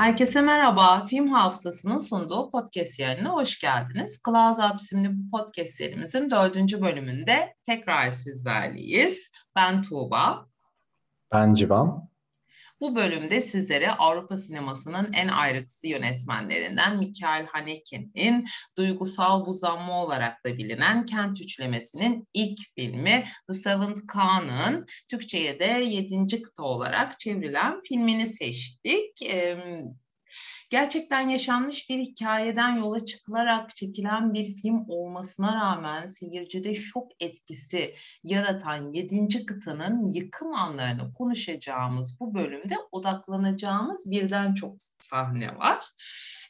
Herkese merhaba. Film Hafızası'nın sunduğu podcast yayınına hoş geldiniz. Cloud Up isimli bu podcast serimizin dördüncü bölümünde tekrar sizlerleyiz. Ben Tuğba. Ben Civan. Bu bölümde sizlere Avrupa sinemasının en ayrıksı yönetmenlerinden Mikael Haneke'nin duygusal buzlanma olarak da bilinen Kent Üçlemesi'nin ilk filmi The Seventh Khan'ın Türkçe'ye de yedinci kıta olarak çevrilen filmini seçtik. Ee, gerçekten yaşanmış bir hikayeden yola çıkılarak çekilen bir film olmasına rağmen seyircide şok etkisi yaratan 7. kıtanın yıkım anlarını konuşacağımız bu bölümde odaklanacağımız birden çok sahne var.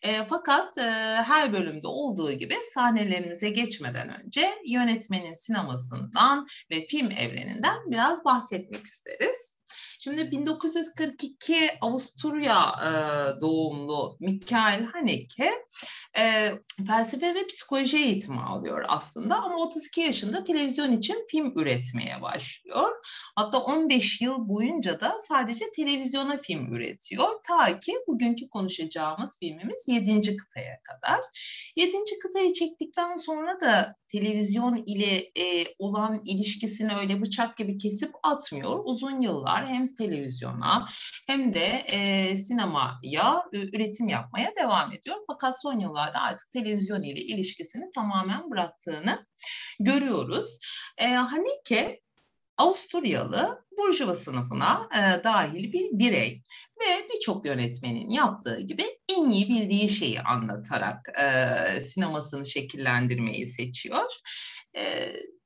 E, fakat e, her bölümde olduğu gibi sahnelerimize geçmeden önce yönetmenin sinemasından ve film evreninden biraz bahsetmek isteriz. Şimdi 1942 Avusturya e, doğumlu Mikael Haneke e, felsefe ve psikoloji eğitimi alıyor aslında ama 32 yaşında televizyon için film üretmeye başlıyor. Hatta 15 yıl boyunca da sadece televizyona film üretiyor. Ta ki bugünkü konuşacağımız filmimiz 7. kıtaya kadar. 7. kıtayı çektikten sonra da televizyon ile e, olan ilişkisini öyle bıçak gibi kesip atmıyor. Uzun yıllar hem televizyona hem de e, sinemaya e, üretim yapmaya devam ediyor. Fakat son yıllarda artık televizyon ile ilişkisini tamamen bıraktığını görüyoruz. E, Haneke Avusturyalı Burjuva sınıfına e, dahil bir birey ve birçok yönetmenin yaptığı gibi en iyi bildiği şeyi anlatarak e, sinemasını şekillendirmeyi seçiyor. E,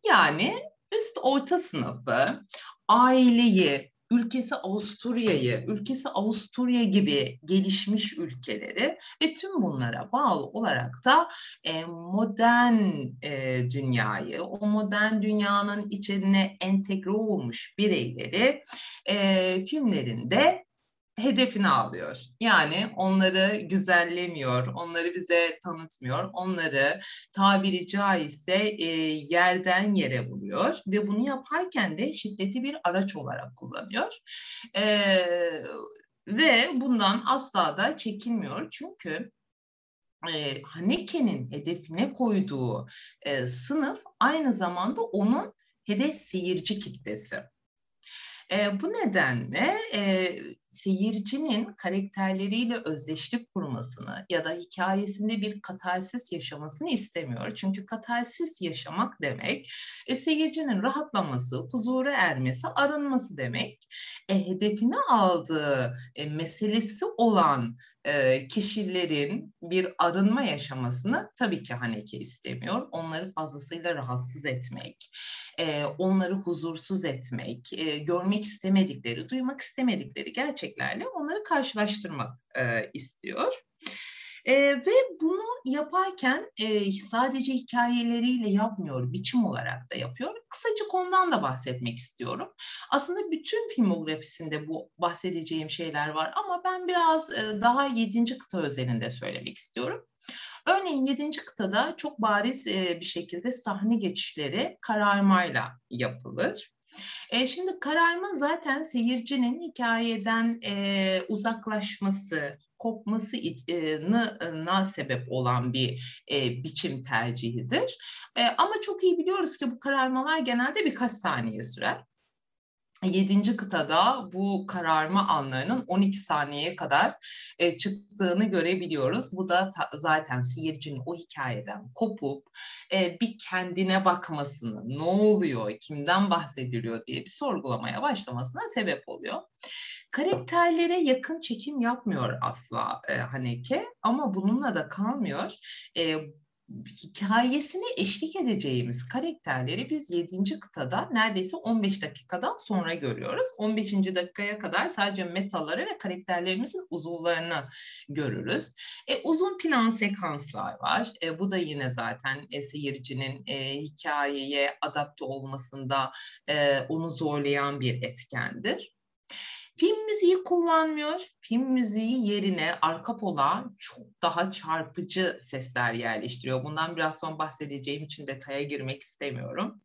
yani üst orta sınıfı, aileyi, ülkesi Avusturya'yı, ülkesi Avusturya gibi gelişmiş ülkeleri ve tüm bunlara bağlı olarak da e, modern e, dünyayı, o modern dünyanın içine entegre olmuş bireyleri e, filmlerinde hedefini alıyor. Yani onları güzellemiyor, onları bize tanıtmıyor, onları tabiri caizse e, yerden yere vuruyor ve bunu yaparken de şiddeti bir araç olarak kullanıyor. E, ve bundan asla da çekinmiyor çünkü e, Haneke'nin hedefine koyduğu e, sınıf aynı zamanda onun hedef seyirci kitlesi. E, bu nedenle e, seyircinin karakterleriyle özdeşlik kurmasını ya da hikayesinde bir katarsis yaşamasını istemiyor. Çünkü katarsis yaşamak demek e, seyircinin rahatlaması, huzura ermesi, arınması demek. E, hedefine aldığı e, meselesi olan kişilerin bir arınma yaşamasını tabii ki Haneke istemiyor. Onları fazlasıyla rahatsız etmek, onları huzursuz etmek, görmek istemedikleri, duymak istemedikleri gerçeklerle onları karşılaştırmak istiyor. E, ve bunu yaparken e, sadece hikayeleriyle yapmıyor, biçim olarak da yapıyor. Kısacık ondan da bahsetmek istiyorum. Aslında bütün filmografisinde bu bahsedeceğim şeyler var ama ben biraz e, daha yedinci kıta özelinde söylemek istiyorum. Örneğin yedinci kıtada çok bariz e, bir şekilde sahne geçişleri kararmayla yapılır. E, şimdi kararma zaten seyircinin hikayeden e, uzaklaşması, kopmasına sebep olan bir e, biçim tercihidir. E, ama çok iyi biliyoruz ki bu kararmalar genelde birkaç saniye sürer. Yedinci kıtada bu kararma anlarının 12 saniyeye kadar e, çıktığını görebiliyoruz. Bu da ta, zaten seyircinin o hikayeden kopup e, bir kendine bakmasını, ne oluyor, kimden bahsediliyor diye bir sorgulamaya başlamasına sebep oluyor. Karakterlere yakın çekim yapmıyor asla e, Haneke ama bununla da kalmıyor. E, hikayesine eşlik edeceğimiz karakterleri biz 7. kıtada neredeyse 15 dakikadan sonra görüyoruz. 15. dakikaya kadar sadece metaları ve karakterlerimizin uzuvlarını görürüz. E, uzun plan sekanslar var. E, bu da yine zaten e, seyircinin e, hikayeye adapte olmasında e, onu zorlayan bir etkendir. Film müziği kullanmıyor. Film müziği yerine arka pola çok daha çarpıcı sesler yerleştiriyor. Bundan biraz sonra bahsedeceğim için detaya girmek istemiyorum.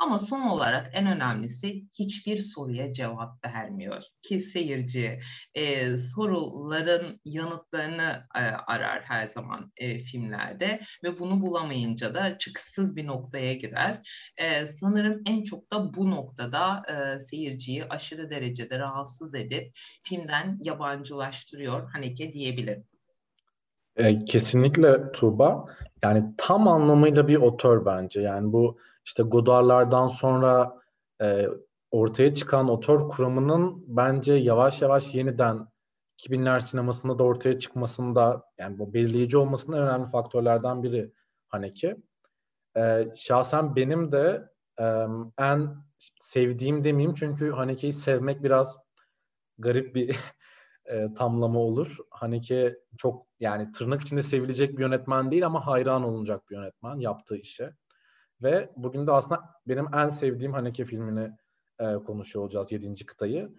Ama son olarak en önemlisi hiçbir soruya cevap vermiyor. Ki seyirci e, soruların yanıtlarını e, arar her zaman e, filmlerde ve bunu bulamayınca da çıkışsız bir noktaya girer. E, sanırım en çok da bu noktada e, seyirciyi aşırı derecede rahatsız edip filmden yabancılaştırıyor Haneke diyebilirim. E, kesinlikle Tuğba. Yani tam anlamıyla bir otör bence. Yani bu işte Godard'lardan sonra e, ortaya çıkan otör kuramının bence yavaş yavaş yeniden 2000'ler sinemasında da ortaya çıkmasında yani bu belirleyici olmasının önemli faktörlerden biri Haneke. E, şahsen benim de e, en sevdiğim demeyeyim çünkü Haneke'yi sevmek biraz garip bir e, tamlama olur. Haneke çok yani tırnak içinde sevilecek bir yönetmen değil ama hayran olunacak bir yönetmen yaptığı işe. Ve bugün de aslında benim en sevdiğim Haneke filmini e, konuşuyor olacağız 7. kıtayı.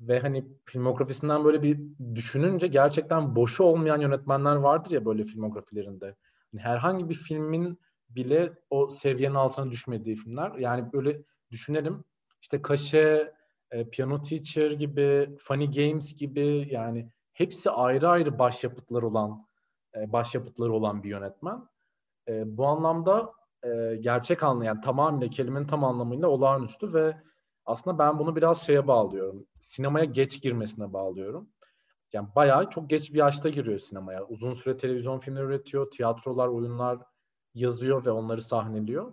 Ve hani filmografisinden böyle bir düşününce gerçekten boşu olmayan yönetmenler vardır ya böyle filmografilerinde. Yani herhangi bir filmin bile o seviyenin altına düşmediği filmler. Yani böyle düşünelim işte Kaşe, e, Piano Teacher gibi, Funny Games gibi yani hepsi ayrı ayrı başyapıtlar olan e, başyapıtları olan bir yönetmen. E, bu anlamda gerçek anlamda yani tamamıyla kelimenin tam anlamıyla olağanüstü ve aslında ben bunu biraz şeye bağlıyorum. Sinemaya geç girmesine bağlıyorum. Yani bayağı çok geç bir yaşta giriyor sinemaya. Uzun süre televizyon filmleri üretiyor, tiyatrolar, oyunlar yazıyor ve onları sahneliyor.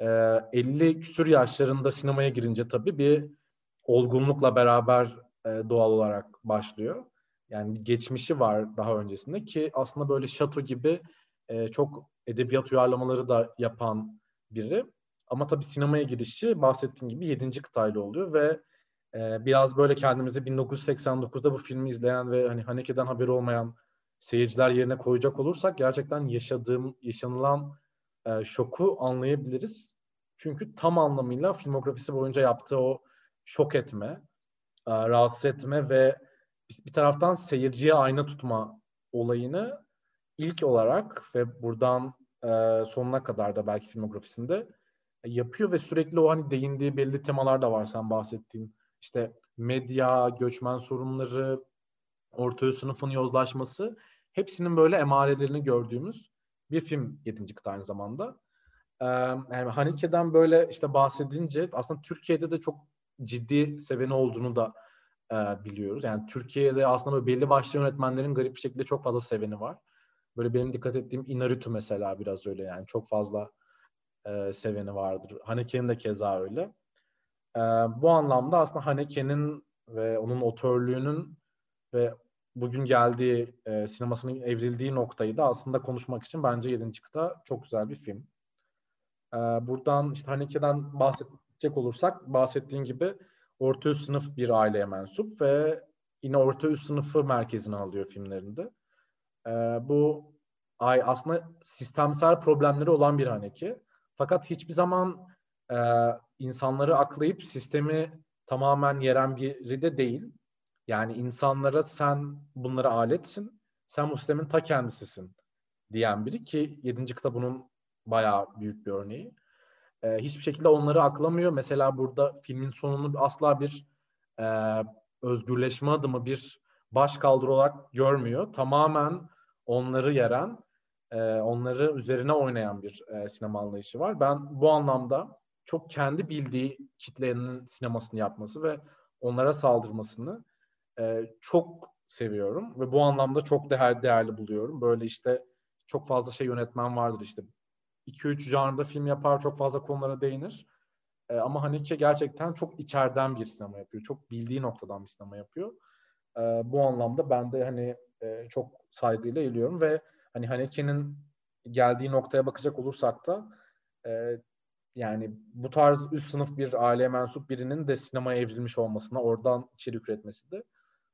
Ee, 50 küsür yaşlarında sinemaya girince tabii bir olgunlukla beraber e, doğal olarak başlıyor. Yani geçmişi var daha öncesinde ki aslında böyle şato gibi e, çok edebiyat uyarlamaları da yapan biri. Ama tabii sinemaya girişi bahsettiğim gibi 7. kıtayla oluyor ve e, biraz böyle kendimizi 1989'da bu filmi izleyen ve hani Haneke'den haberi olmayan seyirciler yerine koyacak olursak gerçekten yaşadığım, yaşanılan e, şoku anlayabiliriz. Çünkü tam anlamıyla filmografisi boyunca yaptığı o şok etme, e, rahatsız etme ve bir taraftan seyirciye ayna tutma olayını ilk olarak ve buradan e, sonuna kadar da belki filmografisinde yapıyor ve sürekli o hani değindiği belli temalar da var sen bahsettiğin. İşte medya, göçmen sorunları, orta sınıfın yozlaşması hepsinin böyle emarelerini gördüğümüz bir film 7. kıta aynı zamanda. Yani Haneke'den böyle işte bahsedince aslında Türkiye'de de çok ciddi seveni olduğunu da e, biliyoruz. Yani Türkiye'de aslında böyle belli başlı yönetmenlerin garip bir şekilde çok fazla seveni var. Böyle benim dikkat ettiğim Inaritu mesela biraz öyle yani çok fazla e, seveni vardır. Haneke'nin de keza öyle. E, bu anlamda aslında Haneke'nin ve onun otörlüğünün ve bugün geldiği e, sinemasının evrildiği noktayı da aslında konuşmak için bence 7. kıta çok güzel bir film. E, buradan işte Haneke'den bahsedecek olursak bahsettiğin gibi orta üst sınıf bir aileye mensup ve yine orta üst sınıfı merkezine alıyor filmlerinde. E, bu ay aslında sistemsel problemleri olan bir Haneke. Fakat hiçbir zaman e, insanları aklayıp sistemi tamamen yeren biri de değil. Yani insanlara sen bunlara aletsin, sen bu sistemin ta kendisisin diyen biri ki 7. kitap bunun bayağı büyük bir örneği. Ee, hiçbir şekilde onları aklamıyor. Mesela burada filmin sonunu asla bir e, özgürleşme adımı, bir baş kaldırı olarak görmüyor. Tamamen onları yeren, e, onları üzerine oynayan bir e, sinema anlayışı var. Ben bu anlamda çok kendi bildiği kitlenin sinemasını yapması ve onlara saldırmasını e, çok seviyorum ve bu anlamda çok değer, değerli buluyorum. Böyle işte çok fazla şey yönetmen vardır işte 2-3 janrda film yapar, çok fazla konulara değinir. E, ama Haneke gerçekten çok içeriden bir sinema yapıyor. Çok bildiği noktadan bir sinema yapıyor. E, bu anlamda ben de hani e, çok saygıyla eğiliyorum ve hani Haneke'nin geldiği noktaya bakacak olursak da e, yani bu tarz üst sınıf bir aileye mensup birinin de sinemaya evrilmiş olmasına, oradan içerik üretmesi de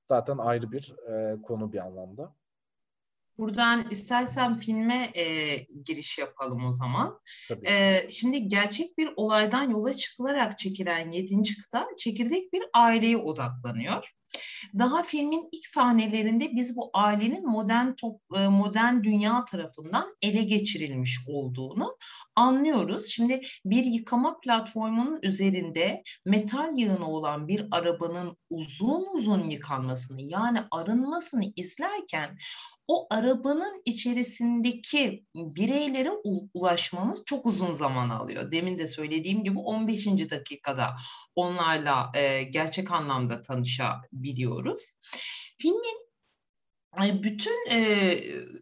zaten ayrı bir e, konu bir anlamda. Buradan istersen filme e, giriş yapalım o zaman. E, şimdi gerçek bir olaydan yola çıkılarak çekilen yedinci kıta çekirdek bir aileye odaklanıyor. Daha filmin ilk sahnelerinde biz bu ailenin modern top, e, modern dünya tarafından ele geçirilmiş olduğunu anlıyoruz. Şimdi bir yıkama platformunun üzerinde metal yığını olan bir arabanın uzun uzun yıkanmasını yani arınmasını izlerken o arabanın içerisindeki bireylere ulaşmamız çok uzun zaman alıyor. Demin de söylediğim gibi 15. dakikada onlarla e, gerçek anlamda tanışabiliyoruz. Filmin bütün e,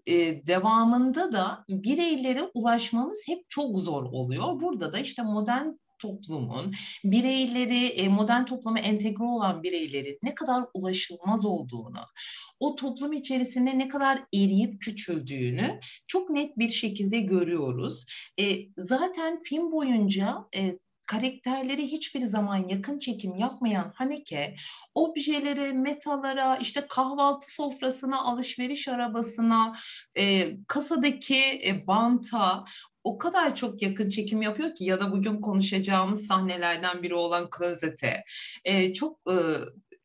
e, devamında da bireylere ulaşmamız hep çok zor oluyor. Burada da işte modern toplumun bireyleri, e, modern topluma entegre olan bireylerin ne kadar ulaşılmaz olduğunu, o toplum içerisinde ne kadar eriyip küçüldüğünü çok net bir şekilde görüyoruz. E, zaten film boyunca e, karakterleri hiçbir zaman yakın çekim yapmayan Haneke objelere, metalara, işte kahvaltı sofrasına, alışveriş arabasına, e, kasadaki e, banta o kadar çok yakın çekim yapıyor ki ya da bugün konuşacağımız sahnelerden biri olan klozete e, çok e,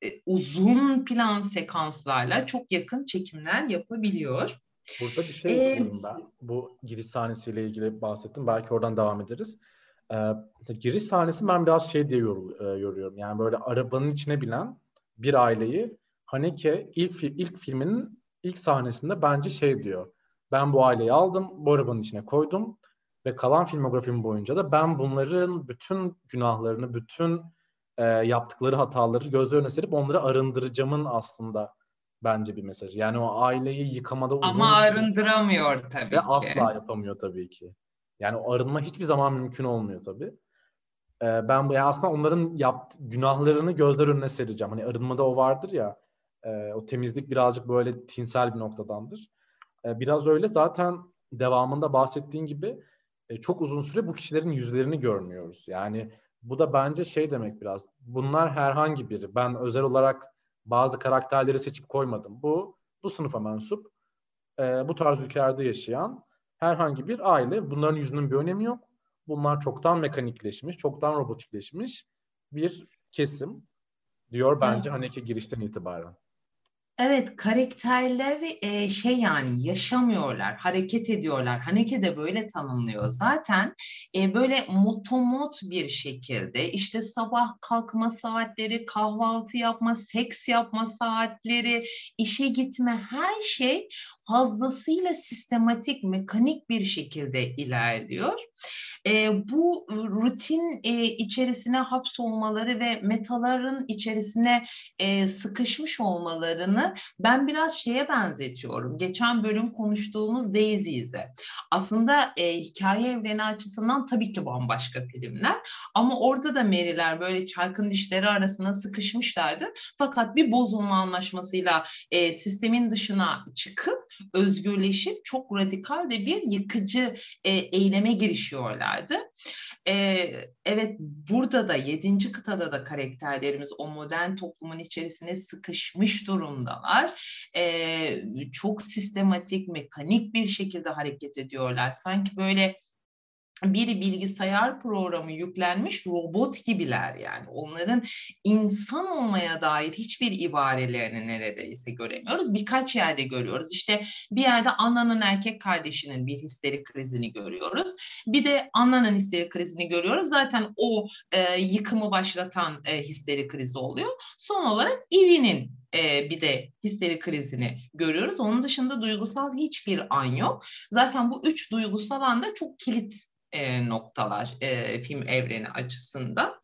e, uzun plan sekanslarla çok yakın çekimler yapabiliyor. Burada bir şey ee, ben. Bu giriş sahnesiyle ilgili bahsettim. Belki oradan devam ederiz. Ee, giriş sahnesi ben biraz şey diye yor, e, yoruyorum. Yani böyle arabanın içine binen bir aileyi Haneke ilk ilk filminin ilk sahnesinde bence şey diyor. Ben bu aileyi aldım, bu arabanın içine koydum ve kalan filmografim boyunca da ben bunların bütün günahlarını, bütün e, yaptıkları hataları göz önüne serip onları arındıracağımın aslında bence bir mesaj. Yani o aileyi yıkamada uzun... Ama arındıramıyor tabii ve ki. asla yapamıyor tabii ki. Yani o arınma hiçbir zaman mümkün olmuyor tabii. Ee, ben bu yani aslında onların yaptı, günahlarını gözler önüne sereceğim. Hani arınmada o vardır ya, e, o temizlik birazcık böyle tinsel bir noktadandır. E, biraz öyle zaten devamında bahsettiğin gibi e, çok uzun süre bu kişilerin yüzlerini görmüyoruz. Yani bu da bence şey demek biraz. Bunlar herhangi biri. Ben özel olarak bazı karakterleri seçip koymadım. Bu bu sınıfa mensup, e, bu tarz ülkelerde yaşayan herhangi bir aile. Bunların yüzünün bir önemi yok. Bunlar çoktan mekanikleşmiş, çoktan robotikleşmiş bir kesim diyor bence evet. Haneke girişten itibaren. Evet karakterler e, şey yani yaşamıyorlar, hareket ediyorlar. Haneke de böyle tanımlıyor. Zaten e, böyle motomot bir şekilde işte sabah kalkma saatleri, kahvaltı yapma, seks yapma saatleri, işe gitme her şey fazlasıyla sistematik, mekanik bir şekilde ilerliyor. E, bu rutin e, içerisine hapsolmaları ve metaların içerisine e, sıkışmış olmalarını ben biraz şeye benzetiyorum. Geçen bölüm konuştuğumuz Daisy'e. Aslında e, hikaye evreni açısından tabii ki bambaşka filmler ama orada da Mary'ler böyle çarkın dişleri arasına sıkışmışlardı. Fakat bir bozulma anlaşmasıyla e, sistemin dışına çıkıp özgürleşip çok radikal de bir yıkıcı e, eyleme girişiyorlardı. E, evet burada da yedinci kıtada da karakterlerimiz o modern toplumun içerisine sıkışmış durumdalar. E, çok sistematik, mekanik bir şekilde hareket ediyorlar. Sanki böyle bir bilgisayar programı yüklenmiş robot gibiler yani. Onların insan olmaya dair hiçbir ibarelerini neredeyse göremiyoruz. Birkaç yerde görüyoruz. İşte bir yerde Anna'nın erkek kardeşinin bir histerik krizini görüyoruz. Bir de Anna'nın histerik krizini görüyoruz. Zaten o e, yıkımı başlatan e, histerik krizi oluyor. Son olarak Ivy'nin e, bir de histeri krizini görüyoruz. Onun dışında duygusal hiçbir an yok. Zaten bu üç duygusal anda çok kilit e, noktalar e, film evreni açısından.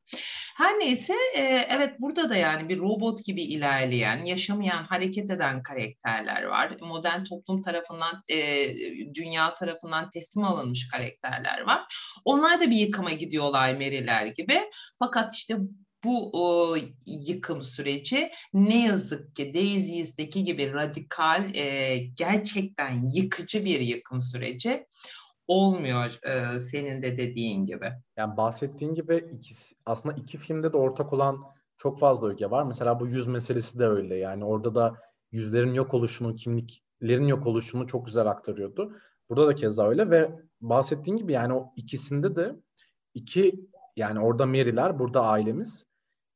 Her neyse e, evet burada da yani bir robot gibi ilerleyen, yaşamayan, hareket eden karakterler var. Modern toplum tarafından, e, dünya tarafından teslim alınmış karakterler var. Onlar da bir yıkıma gidiyorlar Mary'ler gibi. Fakat işte bu o, yıkım süreci ne yazık ki Daisy'deki gibi radikal, e, gerçekten yıkıcı bir yıkım süreci olmuyor e, senin de dediğin gibi. Yani bahsettiğin gibi ikisi, aslında iki filmde de ortak olan çok fazla öge var. Mesela bu yüz meselesi de öyle. Yani orada da yüzlerin yok oluşunu, kimliklerin yok oluşunu çok güzel aktarıyordu. Burada da keza öyle ve bahsettiğin gibi yani o ikisinde de iki yani orada Mary'ler, burada ailemiz.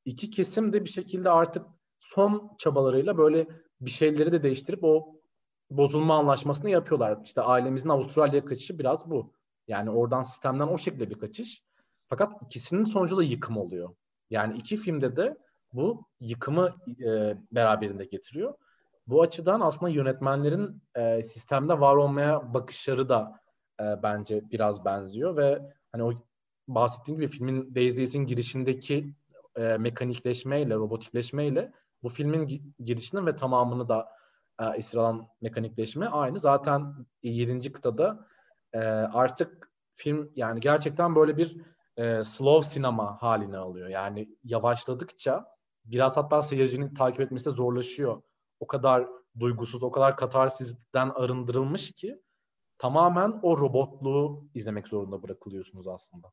iki kesim de bir şekilde artık son çabalarıyla böyle bir şeyleri de değiştirip o bozulma anlaşmasını yapıyorlar. İşte ailemizin Avustralya'ya kaçışı biraz bu. Yani oradan sistemden o şekilde bir kaçış. Fakat ikisinin sonucu da yıkım oluyor. Yani iki filmde de bu yıkımı e, beraberinde getiriyor. Bu açıdan aslında yönetmenlerin e, sistemde var olmaya bakışları da e, bence biraz benziyor ve hani o bahsettiğim gibi filmin Daisy's'in girişindeki e, mekanikleşmeyle, robotikleşmeyle bu filmin girişinin ve tamamını da e, esir alan mekanikleşme aynı. Zaten 7. kıtada e, artık film yani gerçekten böyle bir e, slow sinema haline alıyor. Yani yavaşladıkça biraz hatta seyircinin takip etmesi de zorlaşıyor. O kadar duygusuz, o kadar katarsizden arındırılmış ki tamamen o robotluğu izlemek zorunda bırakılıyorsunuz aslında.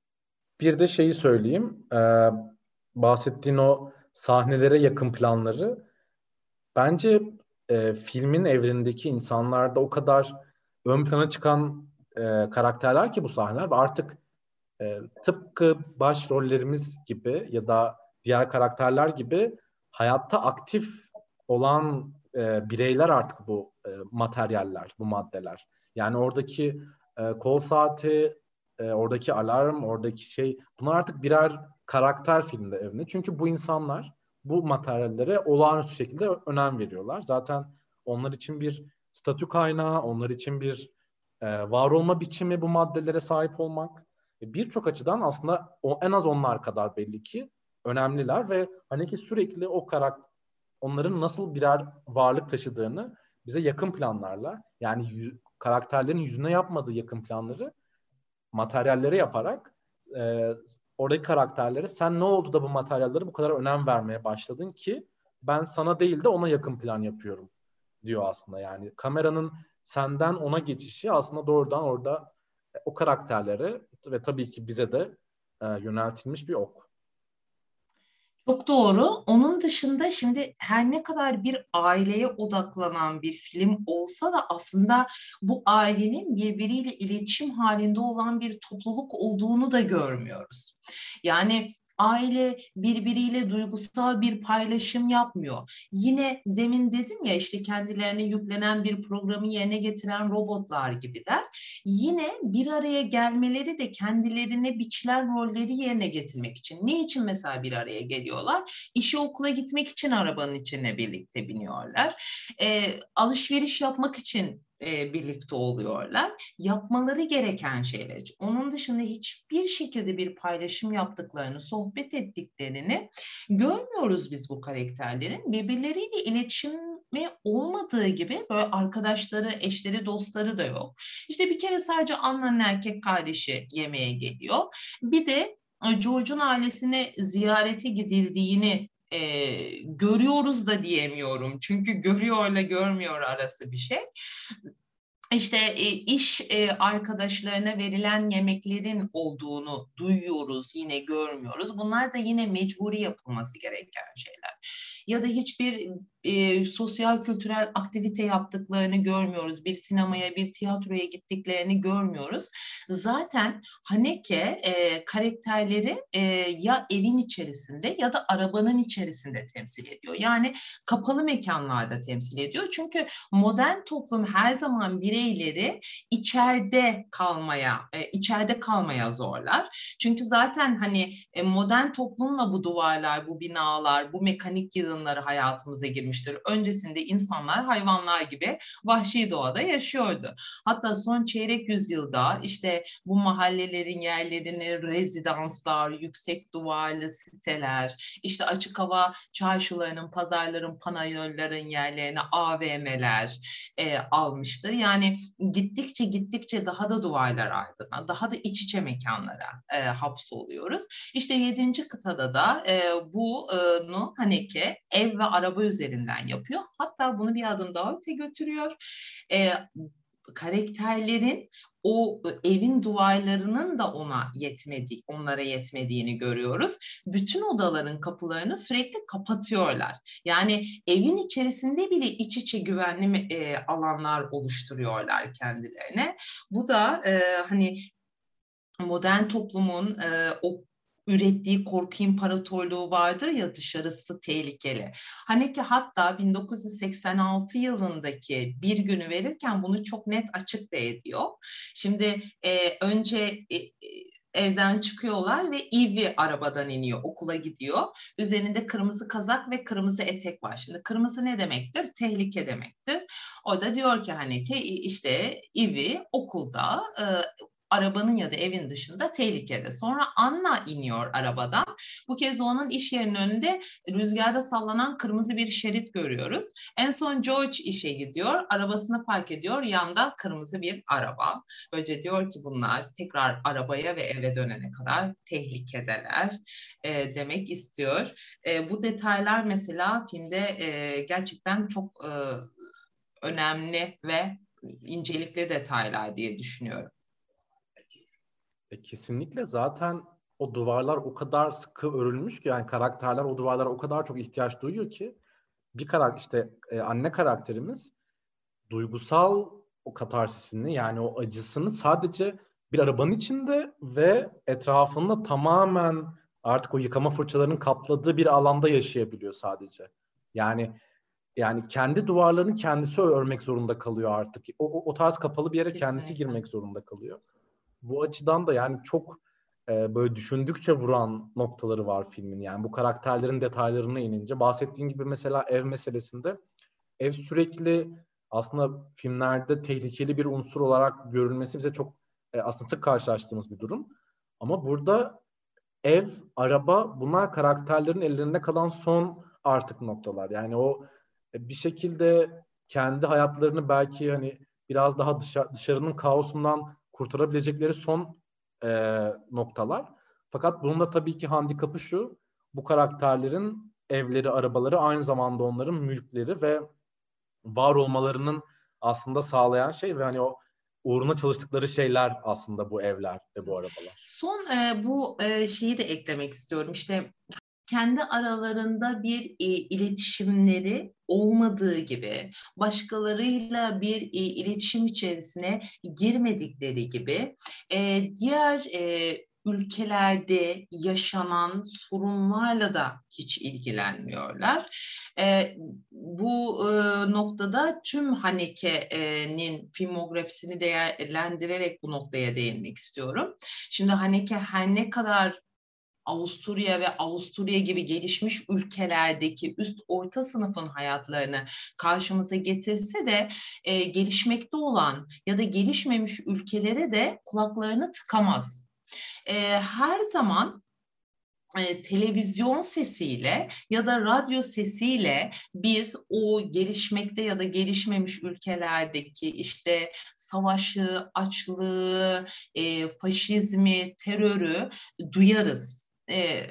Bir de şeyi söyleyeyim. E, bahsettiğin o sahnelere yakın planları bence e, filmin evrenindeki insanlarda o kadar ön plana çıkan e, karakterler ki bu sahneler artık e, tıpkı başrollerimiz gibi ya da diğer karakterler gibi hayatta aktif olan e, bireyler artık bu e, materyaller, bu maddeler. Yani oradaki e, kol saati, e, oradaki alarm, oradaki şey bunlar artık birer karakter filmde evinde. Çünkü bu insanlar bu materyallere olağanüstü şekilde önem veriyorlar. Zaten onlar için bir statü kaynağı, onlar için bir e, var olma biçimi bu maddelere sahip olmak. E, Birçok açıdan aslında o, en az onlar kadar belli ki önemliler ve hani ki sürekli o karakter onların nasıl birer varlık taşıdığını bize yakın planlarla yani yüz, karakterlerin yüzüne yapmadığı yakın planları materyallere yaparak e, oradaki karakterlere sen ne oldu da bu materyallere bu kadar önem vermeye başladın ki ben sana değil de ona yakın plan yapıyorum diyor aslında yani kameranın senden ona geçişi aslında doğrudan orada e, o karakterlere ve tabii ki bize de e, yöneltilmiş bir ok. Çok doğru. Onun dışında şimdi her ne kadar bir aileye odaklanan bir film olsa da aslında bu ailenin birbiriyle iletişim halinde olan bir topluluk olduğunu da görmüyoruz. Yani aile birbiriyle duygusal bir paylaşım yapmıyor. Yine demin dedim ya işte kendilerine yüklenen bir programı yerine getiren robotlar gibiler. Yine bir araya gelmeleri de kendilerine biçilen rolleri yerine getirmek için. Ne için mesela bir araya geliyorlar? İşe okula gitmek için arabanın içine birlikte biniyorlar. E, alışveriş yapmak için e, birlikte oluyorlar. Yapmaları gereken şeyler. Onun dışında hiçbir şekilde bir paylaşım yaptıklarını, sohbet ettiklerini görmüyoruz biz bu karakterlerin. Birbirleriyle iletişim olmadığı gibi böyle arkadaşları, eşleri, dostları da yok. İşte bir kere sadece Anna'nın erkek kardeşi yemeğe geliyor. Bir de George'un ailesine ziyarete gidildiğini e, görüyoruz da diyemiyorum. Çünkü görüyorla görmüyor arası bir şey işte e, iş e, arkadaşlarına verilen yemeklerin olduğunu duyuyoruz, yine görmüyoruz. Bunlar da yine mecburi yapılması gereken şeyler. Ya da hiçbir e, sosyal kültürel aktivite yaptıklarını görmüyoruz. Bir sinemaya, bir tiyatroya gittiklerini görmüyoruz. Zaten Haneke e, karakterleri e, ya evin içerisinde ya da arabanın içerisinde temsil ediyor. Yani kapalı mekanlarda temsil ediyor. Çünkü modern toplum her zaman bireyleri içeride kalmaya, e, içeride kalmaya zorlar. Çünkü zaten hani e, modern toplumla bu duvarlar, bu binalar, bu mekanik yığınları hayatımıza girmiş gelişmiştir. Öncesinde insanlar hayvanlar gibi vahşi doğada yaşıyordu. Hatta son çeyrek yüzyılda işte bu mahallelerin yerlerini rezidanslar, yüksek duvarlı siteler, işte açık hava çarşılarının, pazarların, panayırların yerlerini AVM'ler e, almıştır. Yani gittikçe gittikçe daha da duvarlar ardına, daha da iç içe mekanlara e, hapsoluyoruz. İşte yedinci kıtada da e, bunu Haneke ev ve araba üzerinde üzerinden yapıyor. Hatta bunu bir adım daha öte götürüyor. E, karakterlerin o evin duvarlarının da ona yetmedi, onlara yetmediğini görüyoruz. Bütün odaların kapılarını sürekli kapatıyorlar. Yani evin içerisinde bile iç içe güvenli e, alanlar oluşturuyorlar kendilerine. Bu da e, hani modern toplumun e, o ürettiği korku imparatorluğu vardır ya dışarısı tehlikeli. Haneke hatta 1986 yılındaki bir günü verirken bunu çok net açık da ediyor. Şimdi e, önce e, evden çıkıyorlar ve Ivy arabadan iniyor, okula gidiyor. Üzerinde kırmızı kazak ve kırmızı etek var. Şimdi kırmızı ne demektir? Tehlike demektir. O da diyor ki hani ki işte Ivy okulda e, arabanın ya da evin dışında tehlikede. Sonra Anna iniyor arabadan. Bu kez onun iş yerinin önünde rüzgarda sallanan kırmızı bir şerit görüyoruz. En son George işe gidiyor. Arabasını park ediyor. Yanda kırmızı bir araba. Böylece diyor ki bunlar tekrar arabaya ve eve dönene kadar tehlikedeler e, demek istiyor. E, bu detaylar mesela filmde e, gerçekten çok e, önemli ve incelikli detaylar diye düşünüyorum. E, kesinlikle zaten o duvarlar o kadar sıkı örülmüş ki yani karakterler o duvarlara o kadar çok ihtiyaç duyuyor ki bir karakter işte e, anne karakterimiz duygusal o katarsisini yani o acısını sadece bir arabanın içinde ve etrafında tamamen artık o yıkama fırçalarının kapladığı bir alanda yaşayabiliyor sadece. Yani yani kendi duvarlarını kendisi örmek zorunda kalıyor artık. O, o, o tarz kapalı bir yere Kesinlikle. kendisi girmek zorunda kalıyor bu açıdan da yani çok e, böyle düşündükçe vuran noktaları var filmin. Yani bu karakterlerin detaylarına inince bahsettiğin gibi mesela ev meselesinde ev sürekli aslında filmlerde tehlikeli bir unsur olarak görülmesi bize çok e, aslında sık karşılaştığımız bir durum. Ama burada ev, araba bunlar karakterlerin ellerinde kalan son artık noktalar. Yani o e, bir şekilde kendi hayatlarını belki hani biraz daha dışarı, dışarının kaosundan kurtarabilecekleri son e, noktalar. Fakat bunun da tabii ki handikapı şu, bu karakterlerin evleri, arabaları aynı zamanda onların mülkleri ve var olmalarının aslında sağlayan şey ve hani o uğruna çalıştıkları şeyler aslında bu evler ve bu arabalar. Son e, bu e, şeyi de eklemek istiyorum. İşte kendi aralarında bir e, iletişimleri olmadığı gibi, başkalarıyla bir e, iletişim içerisine girmedikleri gibi, e, diğer e, ülkelerde yaşanan sorunlarla da hiç ilgilenmiyorlar. E, bu e, noktada tüm Haneke'nin filmografisini değerlendirerek bu noktaya değinmek istiyorum. Şimdi Haneke her ne kadar Avusturya ve Avusturya gibi gelişmiş ülkelerdeki üst orta sınıfın hayatlarını karşımıza getirse de e, gelişmekte olan ya da gelişmemiş ülkelere de kulaklarını tıkamaz. E, her zaman e, televizyon sesiyle ya da radyo sesiyle biz o gelişmekte ya da gelişmemiş ülkelerdeki işte savaşı, açlığı, e, faşizmi, terörü duyarız e,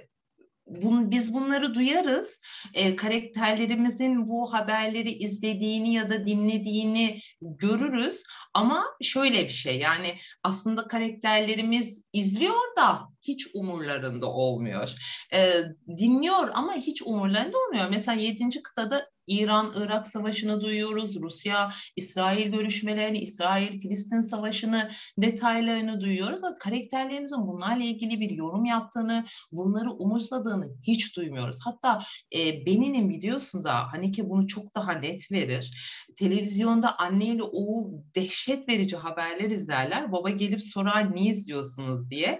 bun, biz bunları duyarız. E, karakterlerimizin bu haberleri izlediğini ya da dinlediğini görürüz. Ama şöyle bir şey yani aslında karakterlerimiz izliyor da hiç umurlarında olmuyor. E, dinliyor ama hiç umurlarında olmuyor. Mesela 7. kıtada İran-Irak savaşını duyuyoruz, Rusya-İsrail görüşmelerini, İsrail-Filistin savaşını detaylarını duyuyoruz. Ama karakterlerimizin bunlarla ilgili bir yorum yaptığını, bunları umursadığını hiç duymuyoruz. Hatta e, Benin'in videosunda ki bunu çok daha net verir. Televizyonda anne ile oğul dehşet verici haberler izlerler. Baba gelip sorar ne izliyorsunuz diye.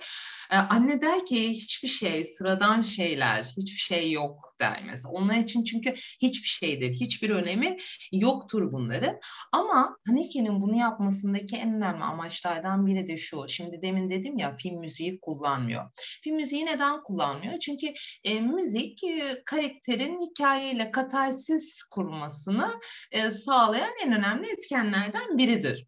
E, anne der ki hiçbir şey, sıradan şeyler, hiçbir şey yok der mesela. Onlar için çünkü hiçbir şeydir, hiçbir önemi yoktur bunların. Ama Haneke'nin bunu yapmasındaki en önemli amaçlardan biri de şu. Şimdi demin dedim ya film müziği kullanmıyor. Film müziği neden kullanmıyor? Çünkü e, müzik e, karakterin hikayeyle katarsis kurmasını e, sağlayan en önemli etkenlerden biridir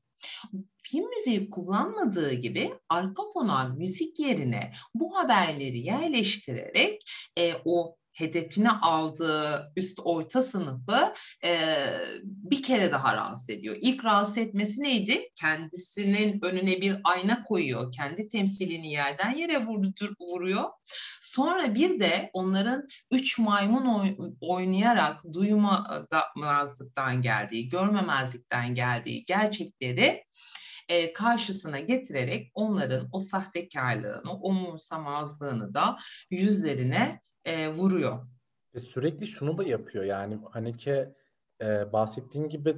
film müziği kullanmadığı gibi arka fona müzik yerine bu haberleri yerleştirerek e, o hedefine aldığı üst orta sınıfı e, bir kere daha rahatsız ediyor. İlk rahatsız etmesi neydi? Kendisinin önüne bir ayna koyuyor. Kendi temsilini yerden yere vurdur, vuruyor. Sonra bir de onların üç maymun oynayarak duymamazlıktan geldiği, görmemezlikten geldiği gerçekleri e, karşısına getirerek onların o sahtekarlığını, o umursamazlığını da yüzlerine e, vuruyor. Sürekli şunu da yapıyor yani Haneke e, bahsettiğin gibi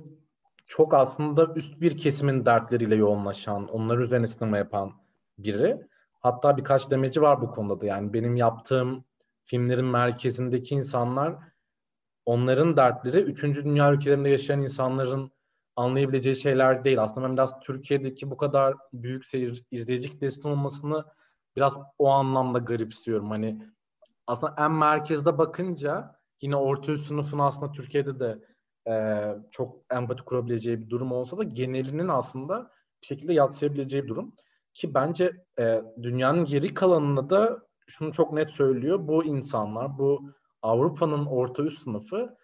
çok aslında üst bir kesimin dertleriyle yoğunlaşan, onlar üzerine sinema yapan biri. Hatta birkaç demeci var bu konuda da. Yani benim yaptığım filmlerin merkezindeki insanlar onların dertleri 3. dünya ülkelerinde yaşayan insanların anlayabileceği şeyler değil. Aslında ben biraz Türkiye'deki bu kadar büyük seyir izleyici kitlesinin olmasını biraz o anlamda garipsiyorum. Hani aslında en merkezde bakınca yine orta üst sınıfın aslında Türkiye'de de e, çok empati kurabileceği bir durum olsa da genelinin aslında bir şekilde yatsıyabileceği bir durum. Ki bence e, dünyanın geri kalanında da şunu çok net söylüyor. Bu insanlar, bu Avrupa'nın orta üst sınıfı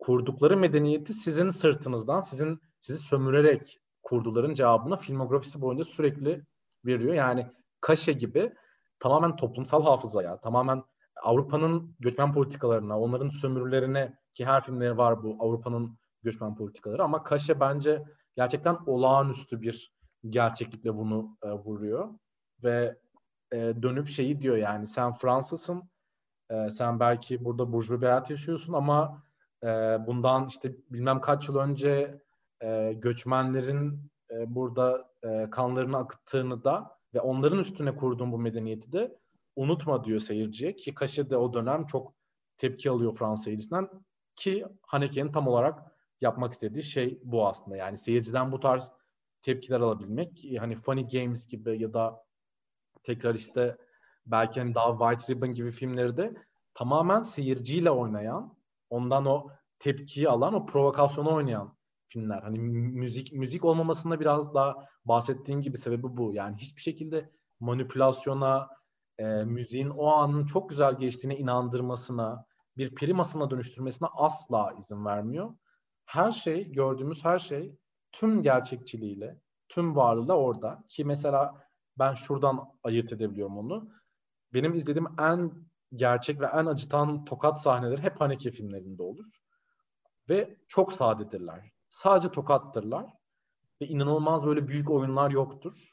kurdukları medeniyeti sizin sırtınızdan, sizin sizi sömürerek kurduların cevabını filmografisi boyunca sürekli veriyor. Yani Kaşe gibi tamamen toplumsal hafızaya, tamamen Avrupa'nın göçmen politikalarına, onların sömürülerine ki her filmleri var bu Avrupa'nın göçmen politikaları ama Kaşe bence gerçekten olağanüstü bir gerçeklikle bunu e, vuruyor ve e, dönüp şeyi diyor yani sen Fransızsın, e, sen belki burada burjuva bir hayat yaşıyorsun ama e, bundan işte bilmem kaç yıl önce e, göçmenlerin e, burada e, kanlarını akıttığını da ve onların üstüne kurduğun bu medeniyeti de unutma diyor seyirciye ki Kaşe de o dönem çok tepki alıyor Fransız seyircisinden ki Haneke'nin tam olarak yapmak istediği şey bu aslında. Yani seyirciden bu tarz tepkiler alabilmek. Hani Funny Games gibi ya da tekrar işte belki hani daha White Ribbon gibi filmleri de tamamen seyirciyle oynayan, ondan o tepkiyi alan, o provokasyonu oynayan filmler. Hani müzik müzik olmamasında biraz daha bahsettiğin gibi sebebi bu. Yani hiçbir şekilde manipülasyona, e, müziğin o anın çok güzel geçtiğine inandırmasına, bir primasına dönüştürmesine asla izin vermiyor. Her şey, gördüğümüz her şey tüm gerçekçiliğiyle, tüm varlığıyla orada. Ki mesela ben şuradan ayırt edebiliyorum onu. Benim izlediğim en gerçek ve en acıtan tokat sahneleri hep Haneke filmlerinde olur. Ve çok sadedirler. Sadece tokattırlar. Ve inanılmaz böyle büyük oyunlar yoktur.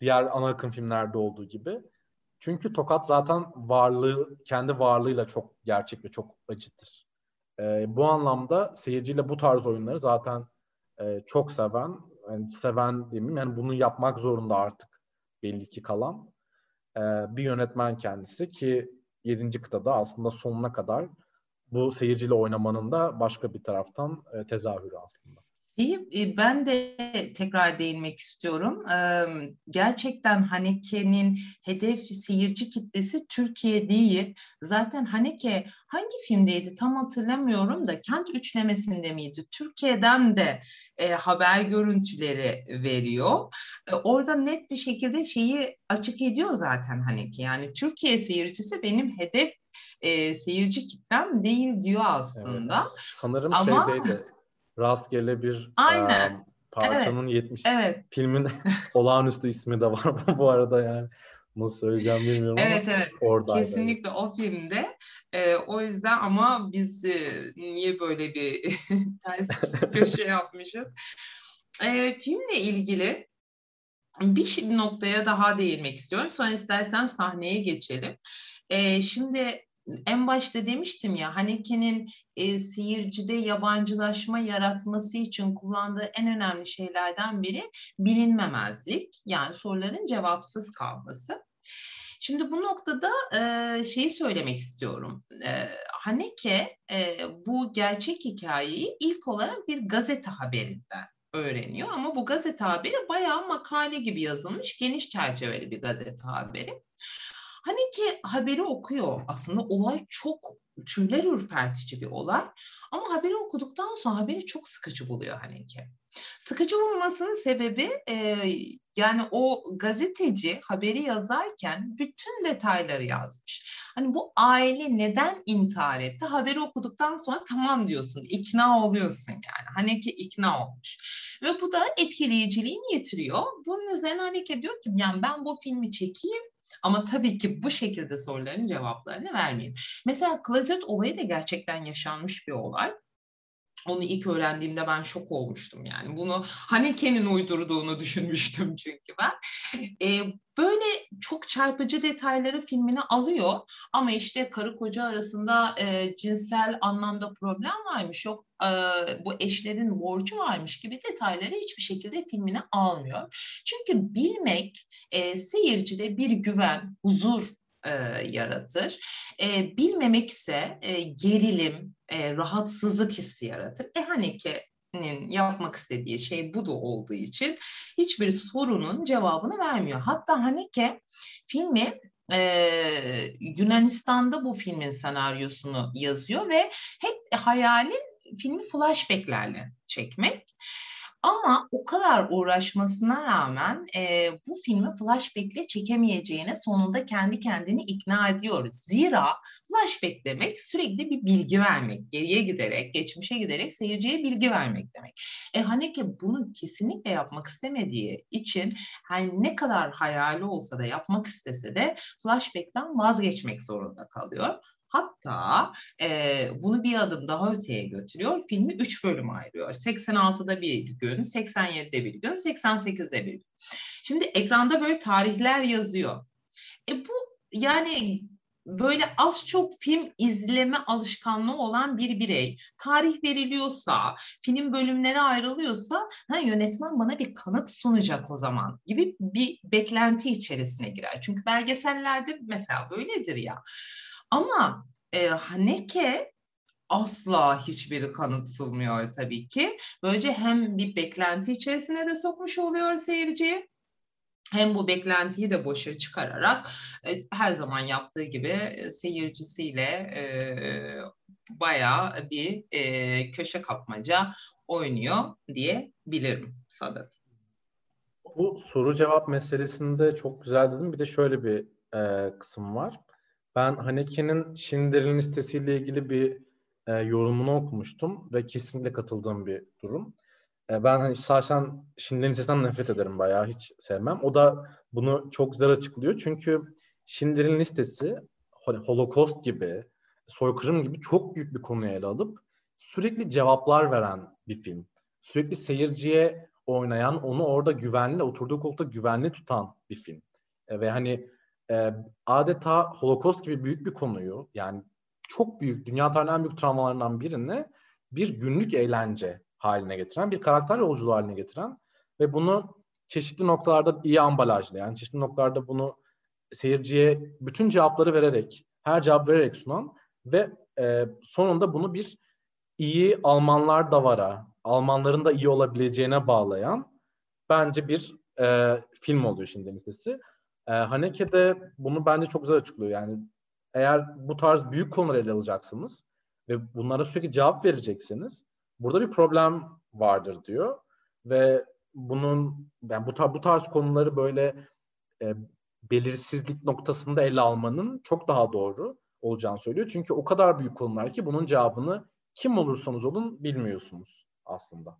Diğer ana akım filmlerde olduğu gibi. Çünkü Tokat zaten varlığı, kendi varlığıyla çok gerçek ve çok acıtır. E, bu anlamda seyirciyle bu tarz oyunları zaten e, çok seven, yani seven demeyeyim yani bunu yapmak zorunda artık belli ki kalan e, bir yönetmen kendisi ki 7. kıtada aslında sonuna kadar bu seyirciyle oynamanın da başka bir taraftan e, tezahürü aslında. İyi, e, ben de tekrar değinmek istiyorum. Gerçekten Haneke'nin hedef seyirci kitlesi Türkiye değil. Zaten Haneke hangi filmdeydi tam hatırlamıyorum da Kent Üçlemesi'nde miydi? Türkiye'den de haber görüntüleri veriyor. Orada net bir şekilde şeyi açık ediyor zaten Haneke. Yani Türkiye seyircisi benim hedef e, seyirci kitlem değil diyor aslında. Evet, sanırım Ama... şeydeydi rastgele bir Aynen. Um, parçanın evet. 70 evet. filmin olağanüstü ismi de var bu arada yani nasıl söyleyeceğim bilmiyorum evet, ama evet. oradaydı. Kesinlikle o filmde. Ee, o yüzden ama biz e, niye böyle bir ters köşe yapmışız? Ee, filmle ilgili bir noktaya daha değinmek istiyorum. Sonra istersen sahneye geçelim. Ee, şimdi en başta demiştim ya Haneke'nin e, seyircide yabancılaşma yaratması için kullandığı en önemli şeylerden biri bilinmemezlik. Yani soruların cevapsız kalması. Şimdi bu noktada e, şeyi söylemek istiyorum. E, Haneke e, bu gerçek hikayeyi ilk olarak bir gazete haberinden öğreniyor ama bu gazete haberi bayağı makale gibi yazılmış geniş çerçeveli bir gazete haberi. Hani ki haberi okuyor aslında olay çok tüyler ürpertici bir olay ama haberi okuduktan sonra haberi çok sıkıcı buluyor hani ki. Sıkıcı bulmasının sebebi e, yani o gazeteci haberi yazarken bütün detayları yazmış. Hani bu aile neden intihar etti? Haberi okuduktan sonra tamam diyorsun, ikna oluyorsun yani. Ki ikna olmuş. Ve bu da etkileyiciliğini yitiriyor. Bunun üzerine Haneke diyor ki yani ben bu filmi çekeyim ama tabii ki bu şekilde soruların cevaplarını vermeyeyim. Mesela klozet olayı da gerçekten yaşanmış bir olay. Onu ilk öğrendiğimde ben şok olmuştum yani. Bunu Haneke'nin uydurduğunu düşünmüştüm çünkü ben. E, böyle çok çarpıcı detayları filmine alıyor ama işte karı koca arasında e, cinsel anlamda problem varmış yok e, bu eşlerin borcu varmış gibi detayları hiçbir şekilde filmine almıyor. Çünkü bilmek e, seyircide bir güven, huzur e, yaratır. E, bilmemek ise e, gerilim, e, rahatsızlık hissi yaratır. E hani ki yapmak istediği şey bu da olduğu için hiçbir sorunun cevabını vermiyor. Hatta Haneke filmi e, Yunanistan'da bu filmin senaryosunu yazıyor ve hep hayalin filmi flashbacklerle çekmek. Ama o kadar uğraşmasına rağmen e, bu filmi flashback'le çekemeyeceğine sonunda kendi kendini ikna ediyoruz. Zira flashback demek sürekli bir bilgi vermek. Geriye giderek, geçmişe giderek seyirciye bilgi vermek demek. E Haneke bunu kesinlikle yapmak istemediği için hani ne kadar hayali olsa da yapmak istese de flashback'ten vazgeçmek zorunda kalıyor. Hatta e, bunu bir adım daha öteye götürüyor. Filmi üç bölüm ayırıyor. 86'da bir gün, 87'de bir gün, 88'de bir gün. Şimdi ekranda böyle tarihler yazıyor. E bu yani böyle az çok film izleme alışkanlığı olan bir birey tarih veriliyorsa, film bölümleri ayrılıyorsa ha, yönetmen bana bir kanıt sunacak o zaman gibi bir beklenti içerisine girer. Çünkü belgesellerde mesela böyledir ya. Ama e, Haneke asla hiçbir kanıt sunmuyor tabii ki. Böylece hem bir beklenti içerisine de sokmuş oluyor seyirciyi hem bu beklentiyi de boşa çıkararak e, her zaman yaptığı gibi e, seyircisiyle e, bayağı bir e, köşe kapmaca oynuyor diyebilirim sanırım. Bu soru cevap meselesinde çok güzel dedim. Bir de şöyle bir e, kısım var. Ben Haneke'nin Schindler'in listesiyle ilgili bir e, yorumunu okumuştum ve kesinlikle katıldığım bir durum. E, ben hani şahsen Schindler'in listesinden nefret ederim bayağı hiç sevmem. O da bunu çok güzel açıklıyor. Çünkü Schindler'in listesi hani Holocaust gibi, soykırım gibi çok büyük bir konuyu ele alıp sürekli cevaplar veren bir film. Sürekli seyirciye oynayan, onu orada güvenli, oturduğu koltukta güvenli tutan bir film. E, ve hani e, adeta Holocaust gibi büyük bir konuyu yani çok büyük, dünya tarihinin en büyük travmalarından birini bir günlük eğlence haline getiren, bir karakter yolculuğu haline getiren ve bunu çeşitli noktalarda iyi ambalajla yani çeşitli noktalarda bunu seyirciye bütün cevapları vererek, her cevap vererek sunan ve e, sonunda bunu bir iyi Almanlar da vara, Almanların da iyi olabileceğine bağlayan bence bir e, film oluyor şimdi listesi. E, Haneke de bunu bence çok güzel açıklıyor. Yani eğer bu tarz büyük konuları ele alacaksınız ve bunlara sürekli cevap vereceksiniz, burada bir problem vardır diyor ve bunun yani bu, tar- bu tarz konuları böyle e, belirsizlik noktasında ele almanın çok daha doğru olacağını söylüyor. Çünkü o kadar büyük konular ki bunun cevabını kim olursanız olun bilmiyorsunuz aslında.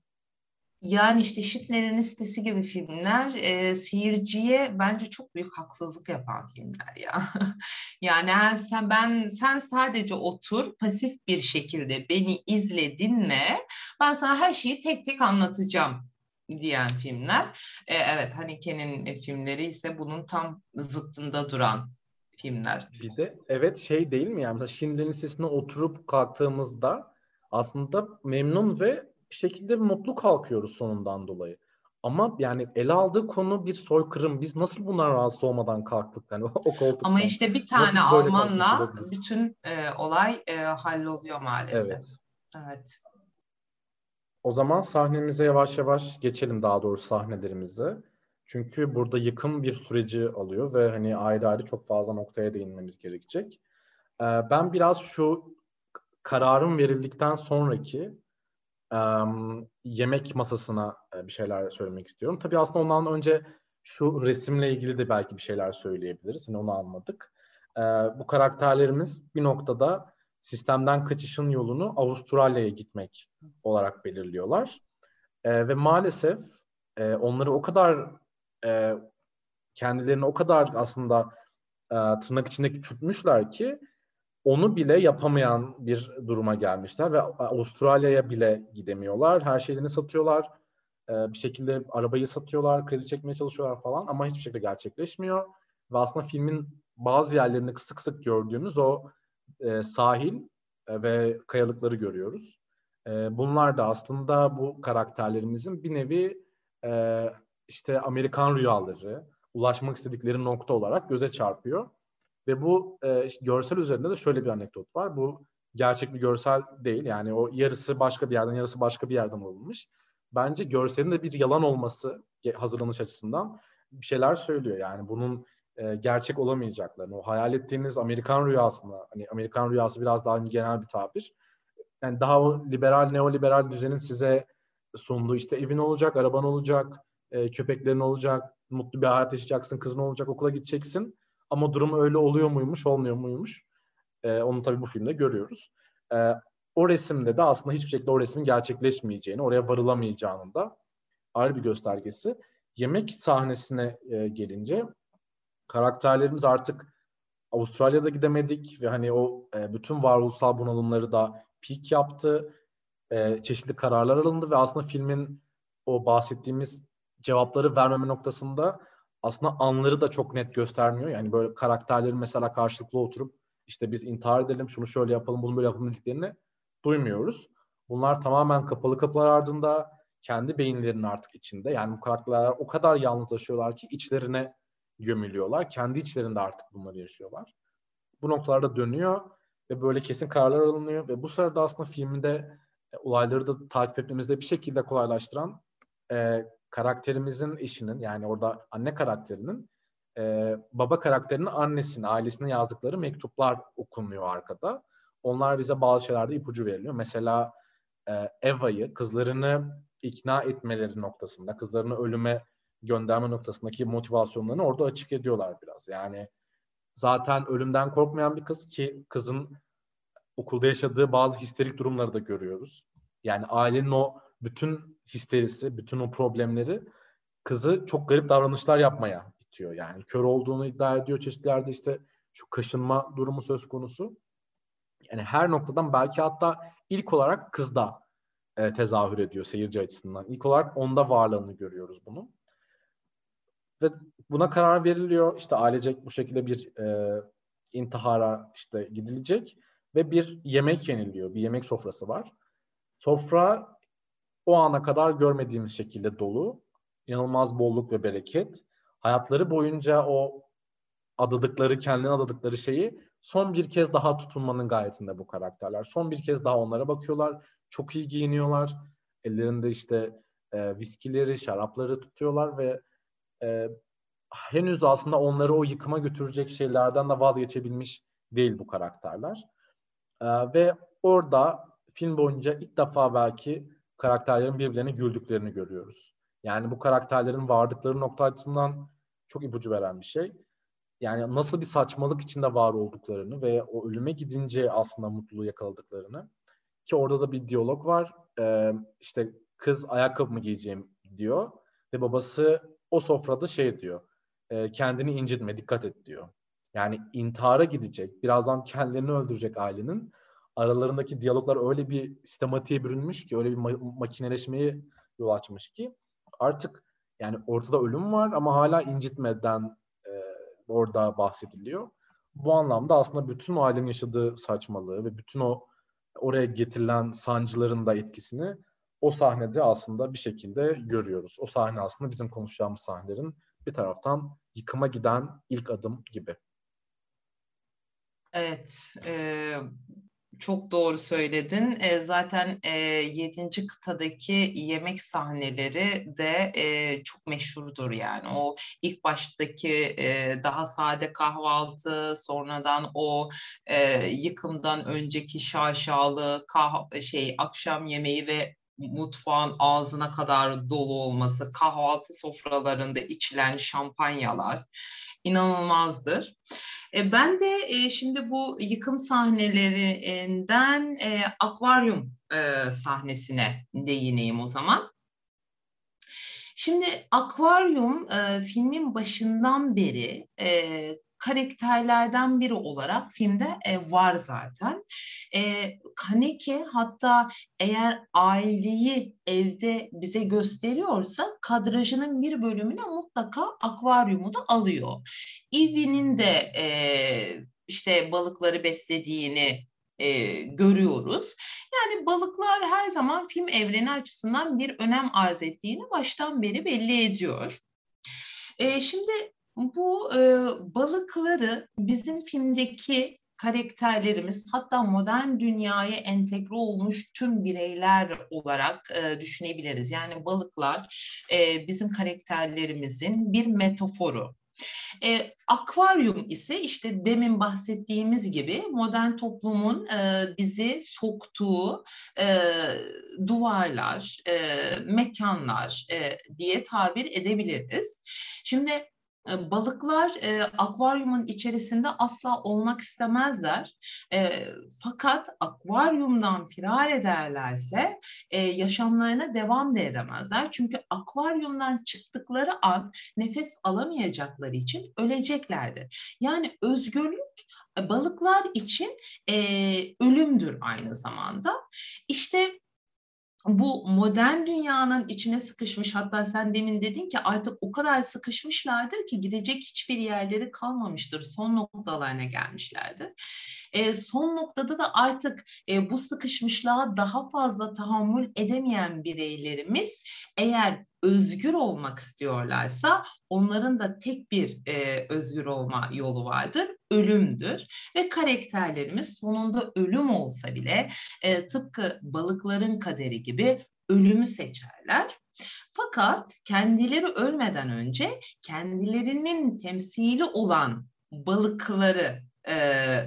Yani işte Schindler'in listesi gibi filmler e, seyirciye bence çok büyük haksızlık yapan filmler ya. yani sen ben sen sadece otur pasif bir şekilde beni izle dinle. Ben sana her şeyi tek tek anlatacağım diyen filmler. E, evet Haneke'nin filmleri ise bunun tam zıttında duran filmler. Bir de evet şey değil mi yani mesela Schindler'in listesine oturup kalktığımızda aslında memnun ve şekilde mutlu kalkıyoruz sonundan dolayı. Ama yani ele aldığı konu bir soykırım. Biz nasıl bundan rahatsız olmadan kalktık yani o koltuktan? Ama işte bir tane Almanla bütün e, olay e, halloluyor maalesef. Evet. evet. O zaman sahnemize yavaş yavaş geçelim daha doğrusu sahnelerimize. Çünkü burada yıkım bir süreci alıyor ve hani ayrı ayrı çok fazla noktaya değinmemiz gerekecek. Ee, ben biraz şu kararın verildikten sonraki yemek masasına bir şeyler söylemek istiyorum. Tabii aslında ondan önce şu resimle ilgili de belki bir şeyler söyleyebiliriz. Hani onu anladık. E, bu karakterlerimiz bir noktada sistemden kaçışın yolunu Avustralya'ya gitmek olarak belirliyorlar. E, ve maalesef e, onları o kadar e, kendilerini o kadar aslında e, tırnak içinde küçültmüşler ki onu bile yapamayan bir duruma gelmişler ve Avustralya'ya bile gidemiyorlar. Her şeylerini satıyorlar. Ee, bir şekilde arabayı satıyorlar, kredi çekmeye çalışıyorlar falan ama hiçbir şekilde gerçekleşmiyor. Ve aslında filmin bazı yerlerini sık sık gördüğümüz o e, sahil e, ve kayalıkları görüyoruz. E, bunlar da aslında bu karakterlerimizin bir nevi e, işte Amerikan rüyaları, ulaşmak istedikleri nokta olarak göze çarpıyor. Ve bu e, görsel üzerinde de şöyle bir anekdot var. Bu gerçek bir görsel değil. Yani o yarısı başka bir yerden, yarısı başka bir yerden alınmış. Bence görselin de bir yalan olması hazırlanış açısından bir şeyler söylüyor. Yani bunun e, gerçek olamayacaklarını, o hayal ettiğiniz Amerikan rüyasına, hani Amerikan rüyası biraz daha genel bir tabir. Yani daha o liberal, neoliberal düzenin size sunduğu işte evin olacak, araban olacak, e, köpeklerin olacak, mutlu bir hayat yaşayacaksın, kızın olacak, okula gideceksin. Ama durum öyle oluyor muymuş, olmuyor muymuş? E, onu tabii bu filmde görüyoruz. E, o resimde de aslında hiçbir şekilde o resmin gerçekleşmeyeceğini, oraya varılamayacağının da ayrı bir göstergesi. Yemek sahnesine e, gelince karakterlerimiz artık Avustralya'da gidemedik ve hani o e, bütün varoluşsal bunalımları da peak yaptı. E, çeşitli kararlar alındı ve aslında filmin o bahsettiğimiz cevapları vermeme noktasında aslında anları da çok net göstermiyor. Yani böyle karakterlerin mesela karşılıklı oturup işte biz intihar edelim, şunu şöyle yapalım, bunu böyle yapalım dediklerini duymuyoruz. Bunlar tamamen kapalı kapılar ardında kendi beyinlerinin artık içinde. Yani bu karakterler o kadar yalnızlaşıyorlar ki içlerine gömülüyorlar. Kendi içlerinde artık bunları yaşıyorlar. Bu noktalarda dönüyor ve böyle kesin kararlar alınıyor ve bu sırada aslında filmde e, olayları da takip etmemizde bir şekilde kolaylaştıran e, karakterimizin işinin yani orada anne karakterinin e, baba karakterinin annesine, ailesine yazdıkları mektuplar okunuyor arkada. Onlar bize bazı şeylerde ipucu veriliyor. Mesela e, Eva'yı kızlarını ikna etmeleri noktasında, kızlarını ölüme gönderme noktasındaki motivasyonlarını orada açık ediyorlar biraz. Yani zaten ölümden korkmayan bir kız ki kızın okulda yaşadığı bazı histerik durumları da görüyoruz. Yani ailenin o bütün histerisi, bütün o problemleri kızı çok garip davranışlar yapmaya itiyor. Yani kör olduğunu iddia ediyor çeşitli yerde işte şu kaşınma durumu söz konusu. Yani her noktadan belki hatta ilk olarak kızda e, tezahür ediyor seyirci açısından. İlk olarak onda varlığını görüyoruz bunu. Ve buna karar veriliyor. İşte ailecek bu şekilde bir e, intihara işte gidilecek ve bir yemek yeniliyor. Bir yemek sofrası var. Sofra o ana kadar görmediğimiz şekilde dolu. İnanılmaz bolluk ve bereket. Hayatları boyunca o adadıkları, kendine adadıkları şeyi son bir kez daha tutunmanın gayetinde bu karakterler. Son bir kez daha onlara bakıyorlar. Çok iyi giyiniyorlar. Ellerinde işte e, viskileri, şarapları tutuyorlar ve e, henüz aslında onları o yıkıma götürecek şeylerden de vazgeçebilmiş değil bu karakterler. E, ve orada film boyunca ilk defa belki karakterlerin birbirlerine güldüklerini görüyoruz. Yani bu karakterlerin vardıkları nokta açısından çok ipucu veren bir şey. Yani nasıl bir saçmalık içinde var olduklarını ve o ölüme gidince aslında mutluluğu yakaladıklarını. Ki orada da bir diyalog var. Ee, işte kız ayakkabı mı giyeceğim diyor. Ve babası o sofrada şey diyor. E, kendini incitme, dikkat et diyor. Yani intihara gidecek, birazdan kendilerini öldürecek ailenin aralarındaki diyaloglar öyle bir sistematiğe bürünmüş ki, öyle bir ma- makineleşmeye yol açmış ki artık yani ortada ölüm var ama hala incitmeden e, orada bahsediliyor. Bu anlamda aslında bütün ailenin yaşadığı saçmalığı ve bütün o oraya getirilen sancıların da etkisini o sahnede aslında bir şekilde görüyoruz. O sahne aslında bizim konuşacağımız sahnelerin bir taraftan yıkıma giden ilk adım gibi. Evet, e, çok doğru söyledin. E, zaten e, 7. kıtadaki yemek sahneleri de e, çok meşhurdur yani. O ilk baştaki e, daha sade kahvaltı, sonradan o e, yıkımdan önceki şaşalı kah şey akşam yemeği ve mutfağın ağzına kadar dolu olması, kahvaltı sofralarında içilen şampanyalar inanılmazdır. E, ben de e, şimdi bu yıkım sahnelerinden e, akvaryum sahnesine değineyim o zaman. Şimdi akvaryum filmin başından beri karakterlerden biri olarak filmde e, var zaten. E, Haneke hatta eğer aileyi evde bize gösteriyorsa kadrajının bir bölümüne mutlaka akvaryumu da alıyor. Ivy'nin de e, işte balıkları beslediğini e, görüyoruz. Yani balıklar her zaman film evreni açısından bir önem arz ettiğini baştan beri belli ediyor. E, şimdi bu e, balıkları bizim filmdeki karakterlerimiz hatta modern dünyaya entegre olmuş tüm bireyler olarak e, düşünebiliriz. Yani balıklar e, bizim karakterlerimizin bir metaforu. E, akvaryum ise işte demin bahsettiğimiz gibi modern toplumun e, bizi soktuğu e, duvarlar, e, mekanlar e, diye tabir edebiliriz. Şimdi balıklar e, akvaryumun içerisinde asla olmak istemezler. E, fakat akvaryumdan firar ederlerse e, yaşamlarına devam da edemezler. Çünkü akvaryumdan çıktıkları an nefes alamayacakları için öleceklerdir. Yani özgürlük e, balıklar için e, ölümdür aynı zamanda. İşte bu modern dünyanın içine sıkışmış hatta sen demin dedin ki artık o kadar sıkışmışlardır ki gidecek hiçbir yerleri kalmamıştır. Son noktalarına gelmişlerdir. E, son noktada da artık e, bu sıkışmışlığa daha fazla tahammül edemeyen bireylerimiz eğer özgür olmak istiyorlarsa onların da tek bir e, özgür olma yolu vardır. Ölümdür ve karakterlerimiz sonunda ölüm olsa bile e, tıpkı balıkların kaderi gibi ölümü seçerler. Fakat kendileri ölmeden önce kendilerinin temsili olan balıkları e,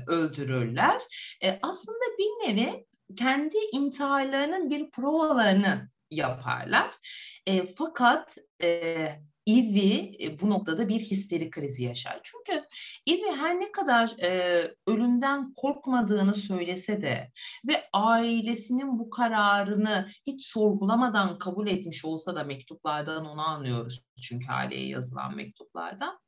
öldürürler. E, aslında bir nevi kendi intiharlarının bir provalarını yaparlar. E, fakat e, Ivy e, bu noktada bir histeri krizi yaşar. Çünkü Ivy her ne kadar e, ölümden korkmadığını söylese de ve ailesinin bu kararını hiç sorgulamadan kabul etmiş olsa da mektuplardan onu anlıyoruz. Çünkü aileye yazılan mektuplardan.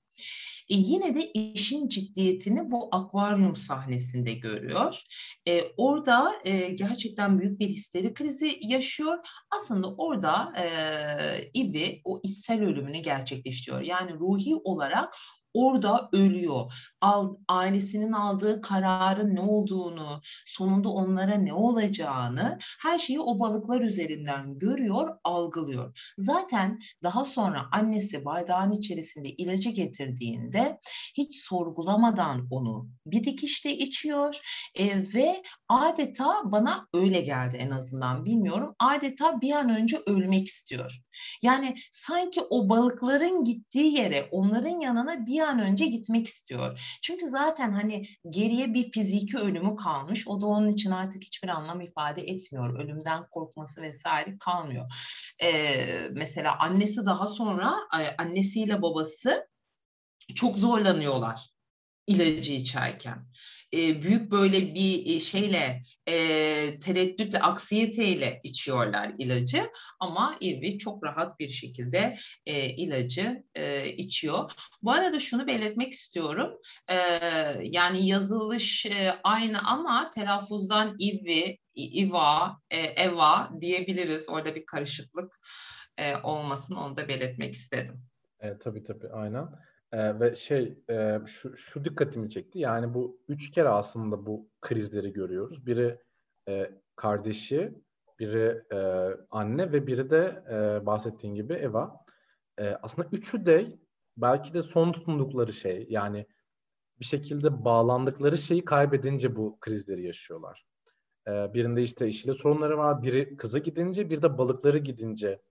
E, yine de işin ciddiyetini bu akvaryum sahnesinde görüyor. E, orada e, gerçekten büyük bir histeri krizi yaşıyor. Aslında orada e, Ivy o içsel ölümünü gerçekleştiriyor. Yani ruhi olarak orada ölüyor. Al, ailesinin aldığı kararın ne olduğunu, sonunda onlara ne olacağını her şeyi o balıklar üzerinden görüyor, algılıyor. Zaten daha sonra annesi bardağın içerisinde ilacı getirdiğinde hiç sorgulamadan onu bir dikişte içiyor e, ve adeta bana öyle geldi en azından bilmiyorum. Adeta bir an önce ölmek istiyor. Yani sanki o balıkların gittiği yere, onların yanına bir an önce gitmek istiyor. Çünkü zaten hani geriye bir fiziki ölümü kalmış. O da onun için artık hiçbir anlam ifade etmiyor. Ölümden korkması vesaire kalmıyor. Ee, mesela annesi daha sonra annesiyle babası çok zorlanıyorlar ilacı içerken e, büyük böyle bir e, şeyle e, tereddütle, aksiyeteyle içiyorlar ilacı ama Irvi çok rahat bir şekilde e, ilacı e, içiyor. Bu arada şunu belirtmek istiyorum. E, yani yazılış e, aynı ama telaffuzdan Irvi, Iva, e, Eva diyebiliriz. Orada bir karışıklık e, olmasın onu da belirtmek istedim. E, tabii tabii aynen. Ee, ve şey e, şu, şu dikkatimi çekti. Yani bu üç kere aslında bu krizleri görüyoruz. Biri e, kardeşi, biri e, anne ve biri de e, bahsettiğin gibi Eva. E, aslında üçü de belki de son tutundukları şey yani bir şekilde bağlandıkları şeyi kaybedince bu krizleri yaşıyorlar. E, birinde işte işle sorunları var. Biri kızı gidince, bir de balıkları gidince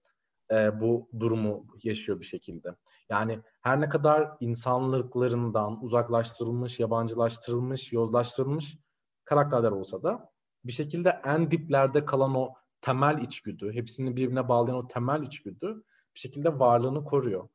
e, bu durumu yaşıyor bir şekilde. Yani her ne kadar insanlıklarından uzaklaştırılmış, yabancılaştırılmış, yozlaştırılmış karakterler olsa da bir şekilde en diplerde kalan o temel içgüdü, hepsini birbirine bağlayan o temel içgüdü bir şekilde varlığını koruyor.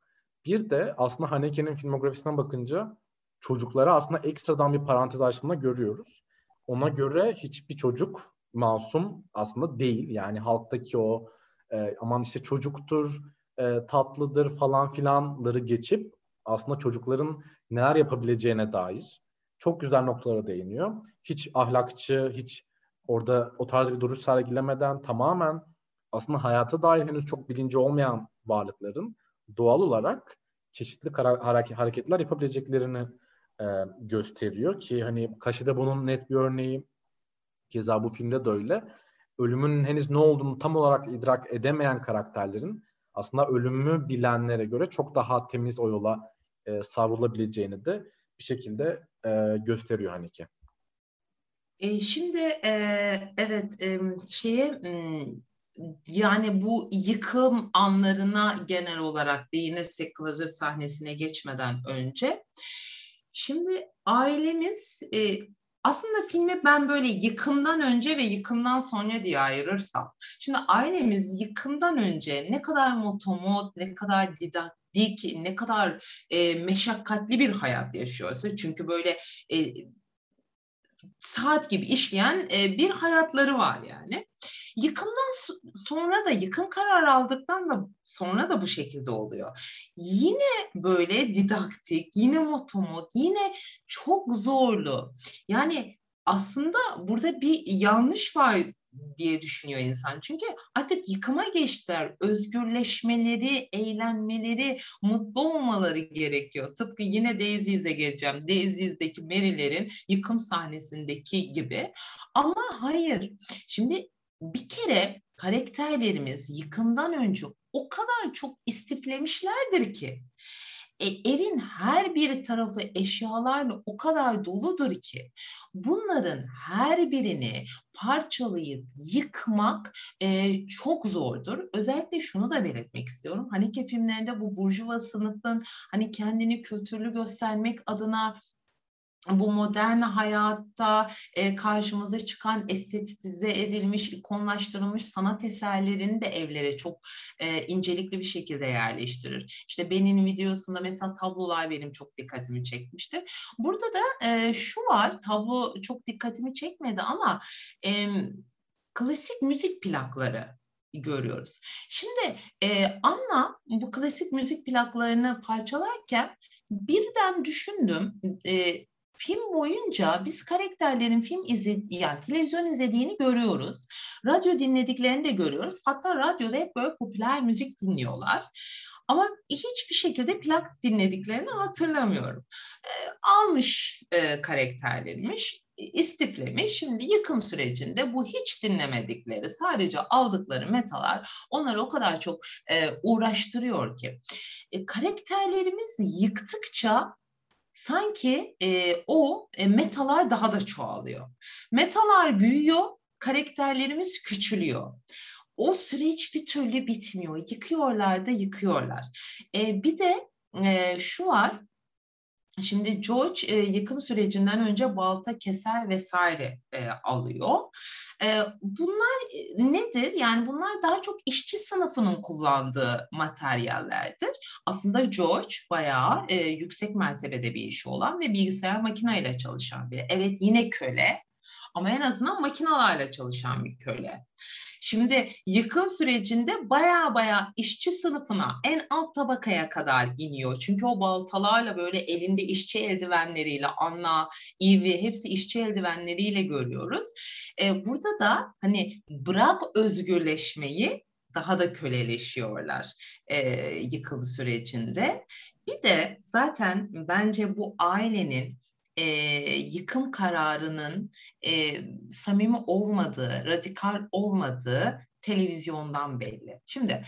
Bir de aslında Haneke'nin filmografisine bakınca çocuklara aslında ekstradan bir parantez açtığında görüyoruz. Ona göre hiçbir çocuk masum aslında değil. Yani halktaki o e, aman işte çocuktur, e, tatlıdır falan filanları geçip aslında çocukların neler yapabileceğine dair çok güzel noktalara değiniyor. Hiç ahlakçı, hiç orada o tarz bir duruş sergilemeden tamamen aslında hayata dair henüz çok bilinci olmayan varlıkların doğal olarak çeşitli hareketler yapabileceklerini e, gösteriyor ki hani Kaşı'da bunun net bir örneği keza bu filmde de öyle. Ölümün henüz ne olduğunu tam olarak idrak edemeyen karakterlerin aslında ölümü bilenlere göre çok daha temiz o yola e, savrulabileceğini de bir şekilde e, gösteriyor ki. E, şimdi e, evet e, şeye yani bu yıkım anlarına genel olarak değinirsek klozet sahnesine geçmeden önce şimdi ailemiz e, aslında filmi ben böyle yıkımdan önce ve yıkımdan sonra diye ayırırsam. Şimdi ailemiz yıkımdan önce ne kadar motomot, ne kadar didaktik, ne kadar e, meşakkatli bir hayat yaşıyorsa. Çünkü böyle e, saat gibi işleyen e, bir hayatları var yani. Yıkımdan sonra da yıkım kararı aldıktan da sonra da bu şekilde oluyor. Yine böyle didaktik, yine motomot, yine çok zorlu. Yani aslında burada bir yanlış var diye düşünüyor insan. Çünkü artık yıkıma geçtiler. Özgürleşmeleri, eğlenmeleri, mutlu olmaları gerekiyor. Tıpkı yine Daisy's'e geleceğim. Daisy's'deki Mary'lerin yıkım sahnesindeki gibi. Ama hayır. Şimdi bir kere karakterlerimiz yıkımdan önce o kadar çok istiflemişlerdir ki e, evin her bir tarafı eşyalarla o kadar doludur ki bunların her birini parçalayıp yıkmak e, çok zordur. Özellikle şunu da belirtmek istiyorum. Haneke filmlerinde bu burjuva sınıfın hani kendini kültürlü göstermek adına bu modern hayatta e, karşımıza çıkan estetize edilmiş, ikonlaştırılmış sanat eserlerini de evlere çok e, incelikli bir şekilde yerleştirir. İşte benim videosunda mesela tablolar benim çok dikkatimi çekmişti. Burada da e, şu var, tablo çok dikkatimi çekmedi ama e, klasik müzik plakları görüyoruz. Şimdi e, Anna bu klasik müzik plaklarını parçalarken birden düşündüm. E, film boyunca biz karakterlerin film izledi yani televizyon izlediğini görüyoruz. Radyo dinlediklerini de görüyoruz. Hatta radyoda hep böyle popüler müzik dinliyorlar. Ama hiçbir şekilde plak dinlediklerini hatırlamıyorum. E, almış e, karakterlermiş, istiflemiş. Şimdi yıkım sürecinde bu hiç dinlemedikleri, sadece aldıkları metalar onları o kadar çok e, uğraştırıyor ki. E, karakterlerimiz yıktıkça sanki e, o e, metalar daha da çoğalıyor. Metalar büyüyor, karakterlerimiz küçülüyor. O süreç bir türlü bitmiyor. Yıkıyorlar da yıkıyorlar. E, bir de e, şu var, Şimdi George e, yıkım sürecinden önce balta, keser vesaire e, alıyor. E, bunlar e, nedir? Yani bunlar daha çok işçi sınıfının kullandığı materyallerdir. Aslında George bayağı e, yüksek mertebede bir işi olan ve bilgisayar makineyle çalışan bir. Evet yine köle ama en azından makinalarla çalışan bir köle. Şimdi yıkım sürecinde baya baya işçi sınıfına en alt tabakaya kadar iniyor. Çünkü o baltalarla böyle elinde işçi eldivenleriyle Anna, Ivy hepsi işçi eldivenleriyle görüyoruz. Ee, burada da hani bırak özgürleşmeyi daha da köleleşiyorlar e, yıkım sürecinde. Bir de zaten bence bu ailenin e, yıkım kararının e, samimi olmadığı, radikal olmadığı televizyondan belli. Şimdi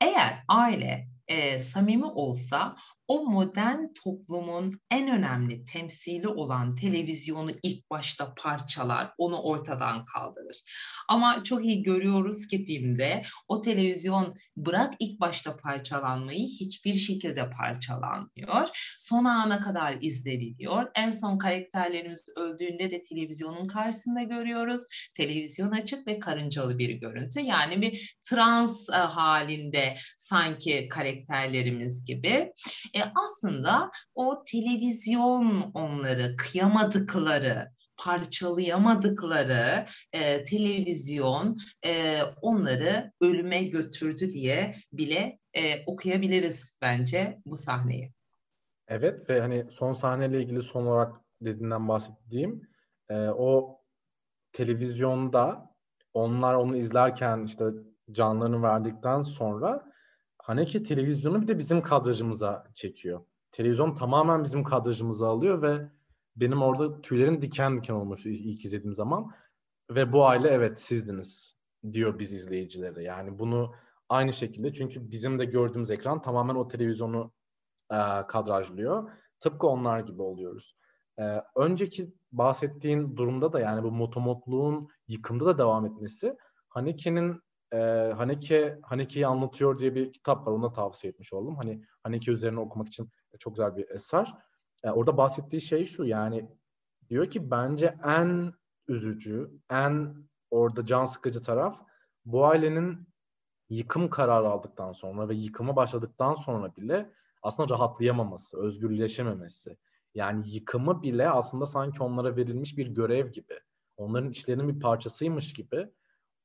eğer aile e, samimi olsa o modern toplumun en önemli temsili olan televizyonu ilk başta parçalar, onu ortadan kaldırır. Ama çok iyi görüyoruz ki filmde o televizyon bırak ilk başta parçalanmayı hiçbir şekilde parçalanmıyor. Son ana kadar izleniliyor. En son karakterlerimiz öldüğünde de televizyonun karşısında görüyoruz. Televizyon açık ve karıncalı bir görüntü. Yani bir trans e, halinde sanki karakterlerimiz gibi. E, aslında o televizyon onları kıyamadıkları, parçalayamadıkları e, televizyon e, onları ölüme götürdü diye bile e, okuyabiliriz bence bu sahneyi. Evet ve hani son sahneyle ilgili son olarak dediğinden bahsettiğim e, o televizyonda onlar onu izlerken işte canlarını verdikten sonra Haneke televizyonu bir de bizim kadrajımıza çekiyor. Televizyon tamamen bizim kadrajımıza alıyor ve benim orada tüylerim diken diken olmuş ilk izlediğim zaman. Ve bu aile evet sizdiniz diyor biz izleyicilere. Yani bunu aynı şekilde çünkü bizim de gördüğümüz ekran tamamen o televizyonu e, kadrajlıyor. Tıpkı onlar gibi oluyoruz. E, önceki bahsettiğin durumda da yani bu motomotluğun yıkımda da devam etmesi Haneke'nin e, Haneke Haneke'yi anlatıyor diye bir kitap var. Onu tavsiye etmiş oldum. Hani Haneke üzerine okumak için çok güzel bir eser. E, orada bahsettiği şey şu yani diyor ki bence en üzücü, en orada can sıkıcı taraf bu ailenin yıkım kararı aldıktan sonra ve yıkıma başladıktan sonra bile aslında rahatlayamaması, özgürleşememesi. Yani yıkımı bile aslında sanki onlara verilmiş bir görev gibi. Onların işlerinin bir parçasıymış gibi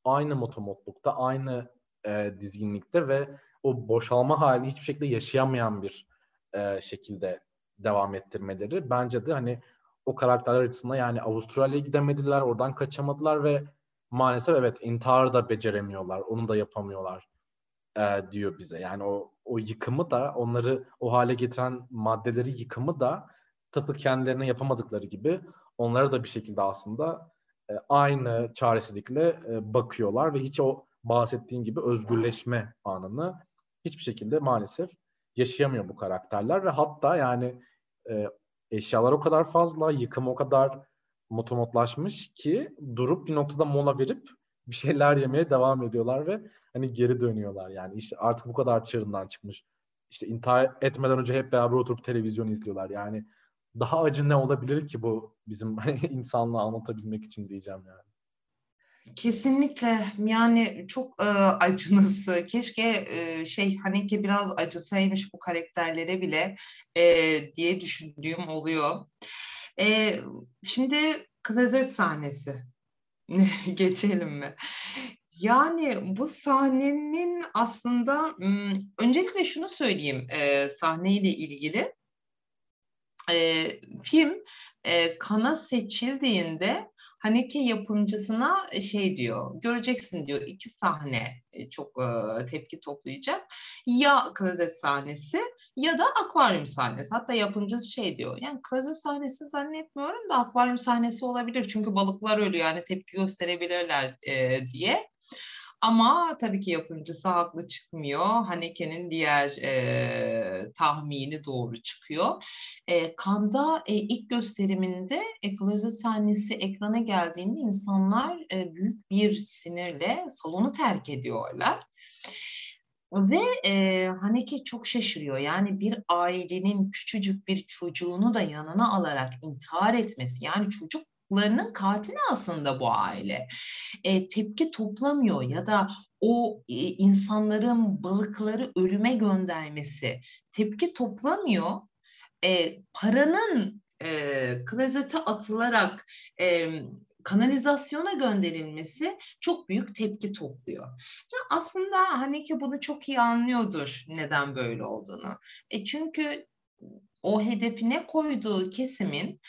aynı motomotlukta, aynı e, dizginlikte ve o boşalma hali hiçbir şekilde yaşayamayan bir e, şekilde devam ettirmeleri bence de hani o karakterler açısından yani Avustralya'ya gidemediler, oradan kaçamadılar ve maalesef evet intihar da beceremiyorlar, onu da yapamıyorlar e, diyor bize. Yani o o yıkımı da onları o hale getiren maddeleri yıkımı da tıpkı kendilerine yapamadıkları gibi onlara da bir şekilde aslında aynı çaresizlikle e, bakıyorlar ve hiç o bahsettiğin gibi özgürleşme anını hiçbir şekilde maalesef yaşayamıyor bu karakterler ve hatta yani e, eşyalar o kadar fazla, yıkım o kadar motomotlaşmış ki durup bir noktada mola verip bir şeyler yemeye devam ediyorlar ve hani geri dönüyorlar yani işte artık bu kadar çığırından çıkmış. İşte intihar etmeden önce hep beraber oturup televizyon izliyorlar. Yani daha acı ne olabilir ki bu bizim insanlığı anlatabilmek için diyeceğim yani. Kesinlikle yani çok e, acınası. Keşke e, şey ki biraz acısaymış bu karakterlere bile e, diye düşündüğüm oluyor. E, şimdi klozet sahnesi. Geçelim mi? Yani bu sahnenin aslında öncelikle şunu söyleyeyim e, sahneyle ilgili. E, film e, kana seçildiğinde Haneke yapımcısına e, şey diyor, göreceksin diyor iki sahne e, çok e, tepki toplayacak. Ya klozet sahnesi ya da akvaryum sahnesi. Hatta yapımcısı şey diyor, yani klozet sahnesi zannetmiyorum da akvaryum sahnesi olabilir. Çünkü balıklar ölüyor yani tepki gösterebilirler diye. Ama tabii ki yapımcısı haklı çıkmıyor. Haneke'nin diğer e, tahmini doğru çıkıyor. E, Kanda e, ilk gösteriminde e, klozet sahnesi ekrana geldiğinde insanlar e, büyük bir sinirle salonu terk ediyorlar. Ve e, Haneke çok şaşırıyor. Yani bir ailenin küçücük bir çocuğunu da yanına alarak intihar etmesi, yani çocuk çocuklarının katili aslında bu aile. E, tepki toplamıyor ya da o e, insanların balıkları ölüme göndermesi tepki toplamıyor. E, paranın e, klozete atılarak e, kanalizasyona gönderilmesi çok büyük tepki topluyor. Ya aslında ki bunu çok iyi anlıyordur neden böyle olduğunu. E çünkü o hedefine koyduğu kesimin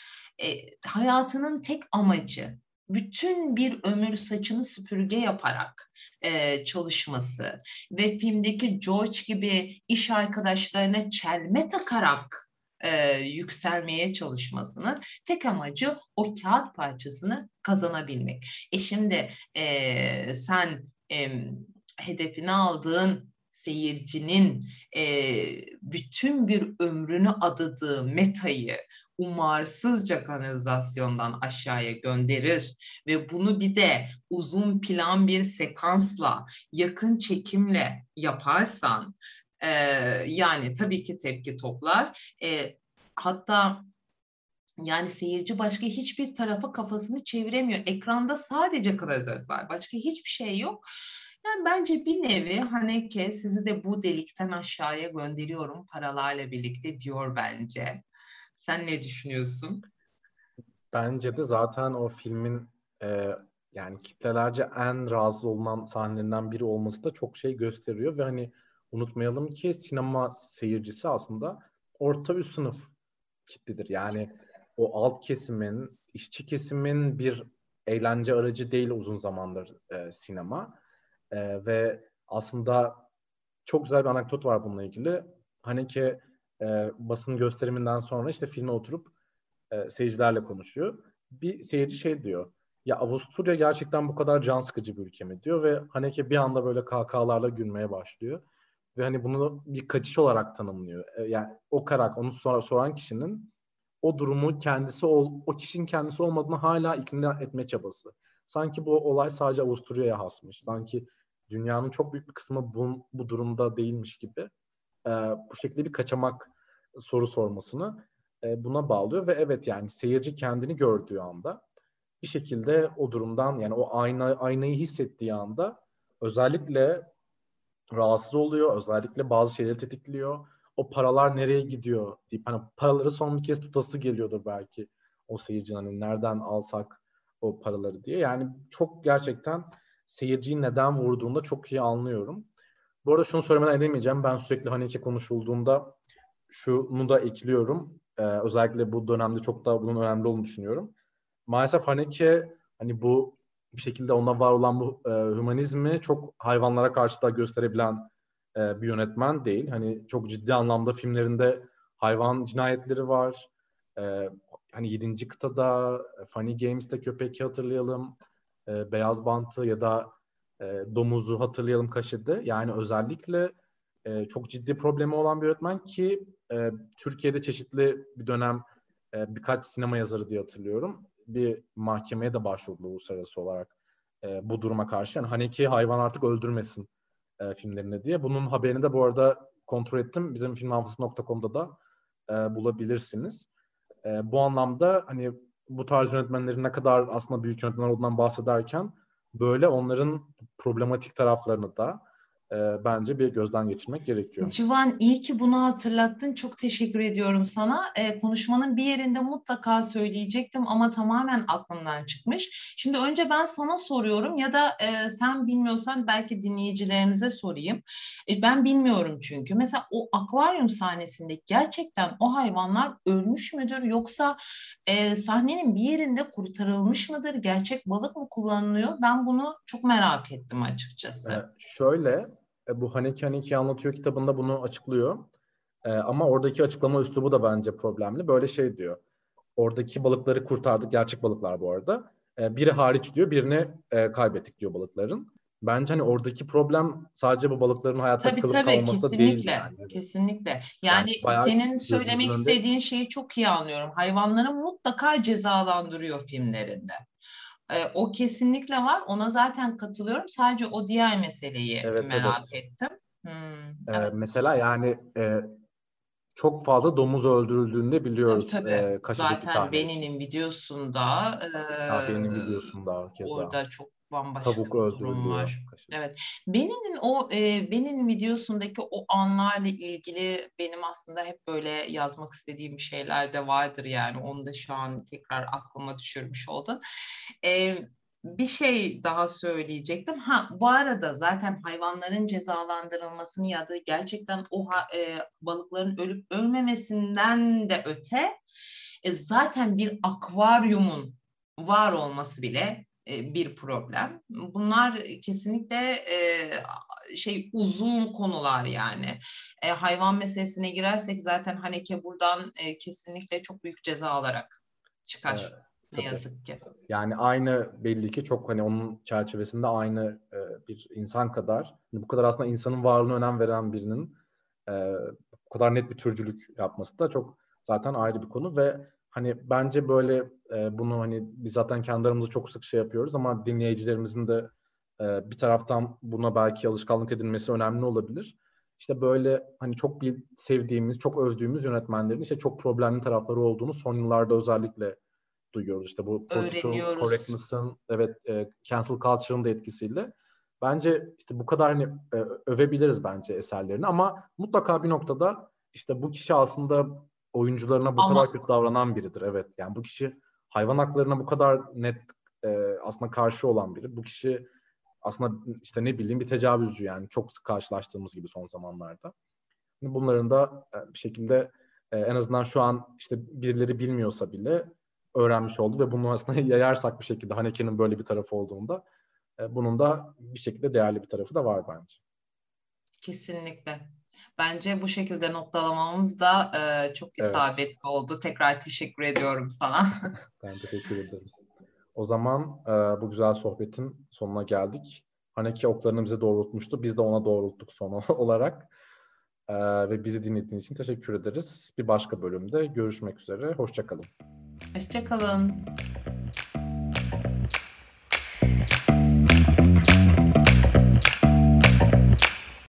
e, hayatının tek amacı bütün bir ömür saçını süpürge yaparak e, çalışması ve filmdeki George gibi iş arkadaşlarına çelme takarak e, yükselmeye çalışmasının tek amacı o kağıt parçasını kazanabilmek. E şimdi e, sen e, hedefine aldığın seyircinin e, bütün bir ömrünü adadığı metayı umarsızca kanalizasyondan aşağıya gönderir ve bunu bir de uzun plan bir sekansla, yakın çekimle yaparsan e, yani tabii ki tepki toplar. E, hatta yani seyirci başka hiçbir tarafa kafasını çeviremiyor. Ekranda sadece klozet var. Başka hiçbir şey yok. Yani bence bir nevi Haneke sizi de bu delikten aşağıya gönderiyorum paralarla birlikte diyor bence. Sen ne düşünüyorsun? Bence de zaten o filmin e, yani kitlelerce en razı olunan sahnelerinden biri olması da çok şey gösteriyor ve hani unutmayalım ki sinema seyircisi aslında orta üst sınıf kitledir. Yani o alt kesimin, işçi kesimin bir eğlence aracı değil uzun zamandır e, sinema. E, ve aslında çok güzel bir anekdot var bununla ilgili. Hani ki e, basın gösteriminden sonra işte filme oturup e, seyircilerle konuşuyor. Bir seyirci şey diyor. Ya Avusturya gerçekten bu kadar can sıkıcı bir ülke mi diyor ve Haneke bir anda böyle kahkahalarla gülmeye başlıyor. Ve hani bunu bir kaçış olarak tanımlıyor. E, yani o karak onu sonra soran kişinin o durumu kendisi ol, o kişinin kendisi olmadığını hala ikna etme çabası. Sanki bu olay sadece Avusturya'ya hasmış. Sanki dünyanın çok büyük bir kısmı bu, bu durumda değilmiş gibi e, bu şekilde bir kaçamak soru sormasını e, buna bağlıyor ve evet yani seyirci kendini gördüğü anda bir şekilde o durumdan yani o ayna aynayı hissettiği anda özellikle rahatsız oluyor. Özellikle bazı şeyleri tetikliyor. O paralar nereye gidiyor deyip hani paraları son bir kez tutası geliyordur belki o seyircinin hani nereden alsak o paraları diye. Yani çok gerçekten seyirciyi neden vurduğunda çok iyi anlıyorum. Bu arada şunu söylemeden edemeyeceğim. Ben sürekli Haneke konuşulduğunda şunu da ekliyorum. Ee, özellikle bu dönemde çok daha bunun önemli olduğunu düşünüyorum. Maalesef Haneke hani bu bir şekilde onda var olan bu e, humanizmi çok hayvanlara karşı da gösterebilen e, bir yönetmen değil. Hani çok ciddi anlamda filmlerinde hayvan cinayetleri var. E, hani 7. kıtada Funny Games'te köpek hatırlayalım. E, Beyaz Bantı ya da e, Domuz'u hatırlayalım Kaşıdı. Yani özellikle e, çok ciddi problemi olan bir yönetmen ki e, Türkiye'de çeşitli bir dönem e, birkaç sinema yazarı diye hatırlıyorum bir mahkemeye de başvurdu uluslararası olarak e, bu duruma karşı. Yani Haneki hayvan artık öldürmesin e, filmlerinde diye. Bunun haberini de bu arada kontrol ettim. Bizim filmhafızası.com'da da e, bulabilirsiniz. E, bu anlamda hani bu tarz yönetmenlerin ne kadar aslında büyük yönetmenler olduğundan bahsederken böyle onların problematik taraflarını da e, bence bir gözden geçirmek gerekiyor. Civan iyi ki bunu hatırlattın. Çok teşekkür ediyorum sana. E, konuşmanın bir yerinde mutlaka söyleyecektim ama tamamen aklımdan çıkmış. Şimdi önce ben sana soruyorum ya da e, sen bilmiyorsan belki dinleyicilerimize sorayım. E, ben bilmiyorum çünkü. Mesela o akvaryum sahnesinde gerçekten o hayvanlar ölmüş müdür yoksa e, sahnenin bir yerinde kurtarılmış mıdır? Gerçek balık mı kullanılıyor? Ben bunu çok merak ettim açıkçası. E, şöyle bu Haneki Haneki anlatıyor kitabında bunu açıklıyor. E, ama oradaki açıklama üslubu da bence problemli. Böyle şey diyor. Oradaki balıkları kurtardık. Gerçek balıklar bu arada. E, biri hariç diyor. Birini e, kaybettik diyor balıkların. Bence hani oradaki problem sadece bu balıkların hayatta tabii, kalıp tabii, kalması kesinlikle, değil. Yani. Kesinlikle. Yani, yani senin söylemek istediğin şeyi çok iyi anlıyorum. Hayvanları mutlaka cezalandırıyor filmlerinde. E, o kesinlikle var. Ona zaten katılıyorum. Sadece o diğer meseleyi evet, merak evet. ettim. Hmm, evet. Ee, mesela yani e, çok fazla domuz öldürüldüğünü de biliyoruz. Tabii tabii. E, zaten Beni'nin videosunda e, Beni'nin videosunda keza. Orada çok bambaşka Tavuk bir durum var. Evet. Beninin o e, Beninin videosundaki o anlarla ilgili benim aslında hep böyle yazmak istediğim şeyler de vardır yani. Onu da şu an tekrar aklıma düşürmüş oldun. E, bir şey daha söyleyecektim. Ha bu arada zaten hayvanların cezalandırılmasını ya da gerçekten o e, balıkların ölüp ölmemesinden de öte e, zaten bir akvaryumun var olması bile bir problem. Bunlar kesinlikle e, şey uzun konular yani. E, hayvan meselesine girersek zaten Haneke buradan e, kesinlikle çok büyük ceza alarak çıkar. Evet. Ne yazık ki. Yani aynı belli ki çok hani onun çerçevesinde aynı e, bir insan kadar hani bu kadar aslında insanın varlığına önem veren birinin e, bu kadar net bir türcülük yapması da çok zaten ayrı bir konu ve hani bence böyle e, bunu hani biz zaten kendi aramızda çok sık şey yapıyoruz ama dinleyicilerimizin de e, bir taraftan buna belki alışkanlık edilmesi önemli olabilir. İşte böyle hani çok bir sevdiğimiz, çok övdüğümüz yönetmenlerin işte çok problemli tarafları olduğunu son yıllarda özellikle duyuyoruz. İşte bu political correctness'ın evet e, cancel culture'ın da etkisiyle. Bence işte bu kadar hani e, övebiliriz bence eserlerini ama mutlaka bir noktada işte bu kişi aslında oyuncularına bu Ama... kadar kötü davranan biridir. Evet yani bu kişi hayvan haklarına bu kadar net e, aslında karşı olan biri. Bu kişi aslında işte ne bileyim bir tecavüzcü yani çok sık karşılaştığımız gibi son zamanlarda. Bunların da e, bir şekilde e, en azından şu an işte birileri bilmiyorsa bile öğrenmiş oldu ve bunu aslında yayarsak bir şekilde Haneke'nin böyle bir tarafı olduğunda e, bunun da bir şekilde değerli bir tarafı da var bence. Kesinlikle. Bence bu şekilde noktalamamız da e, çok isabetli evet. oldu. Tekrar teşekkür ediyorum sana. ben teşekkür ederim. O zaman e, bu güzel sohbetin sonuna geldik. Haneke oklarını bize doğrultmuştu. Biz de ona doğrulttuk son olarak. E, ve bizi dinlediğiniz için teşekkür ederiz. Bir başka bölümde görüşmek üzere. Hoşçakalın. Hoşçakalın.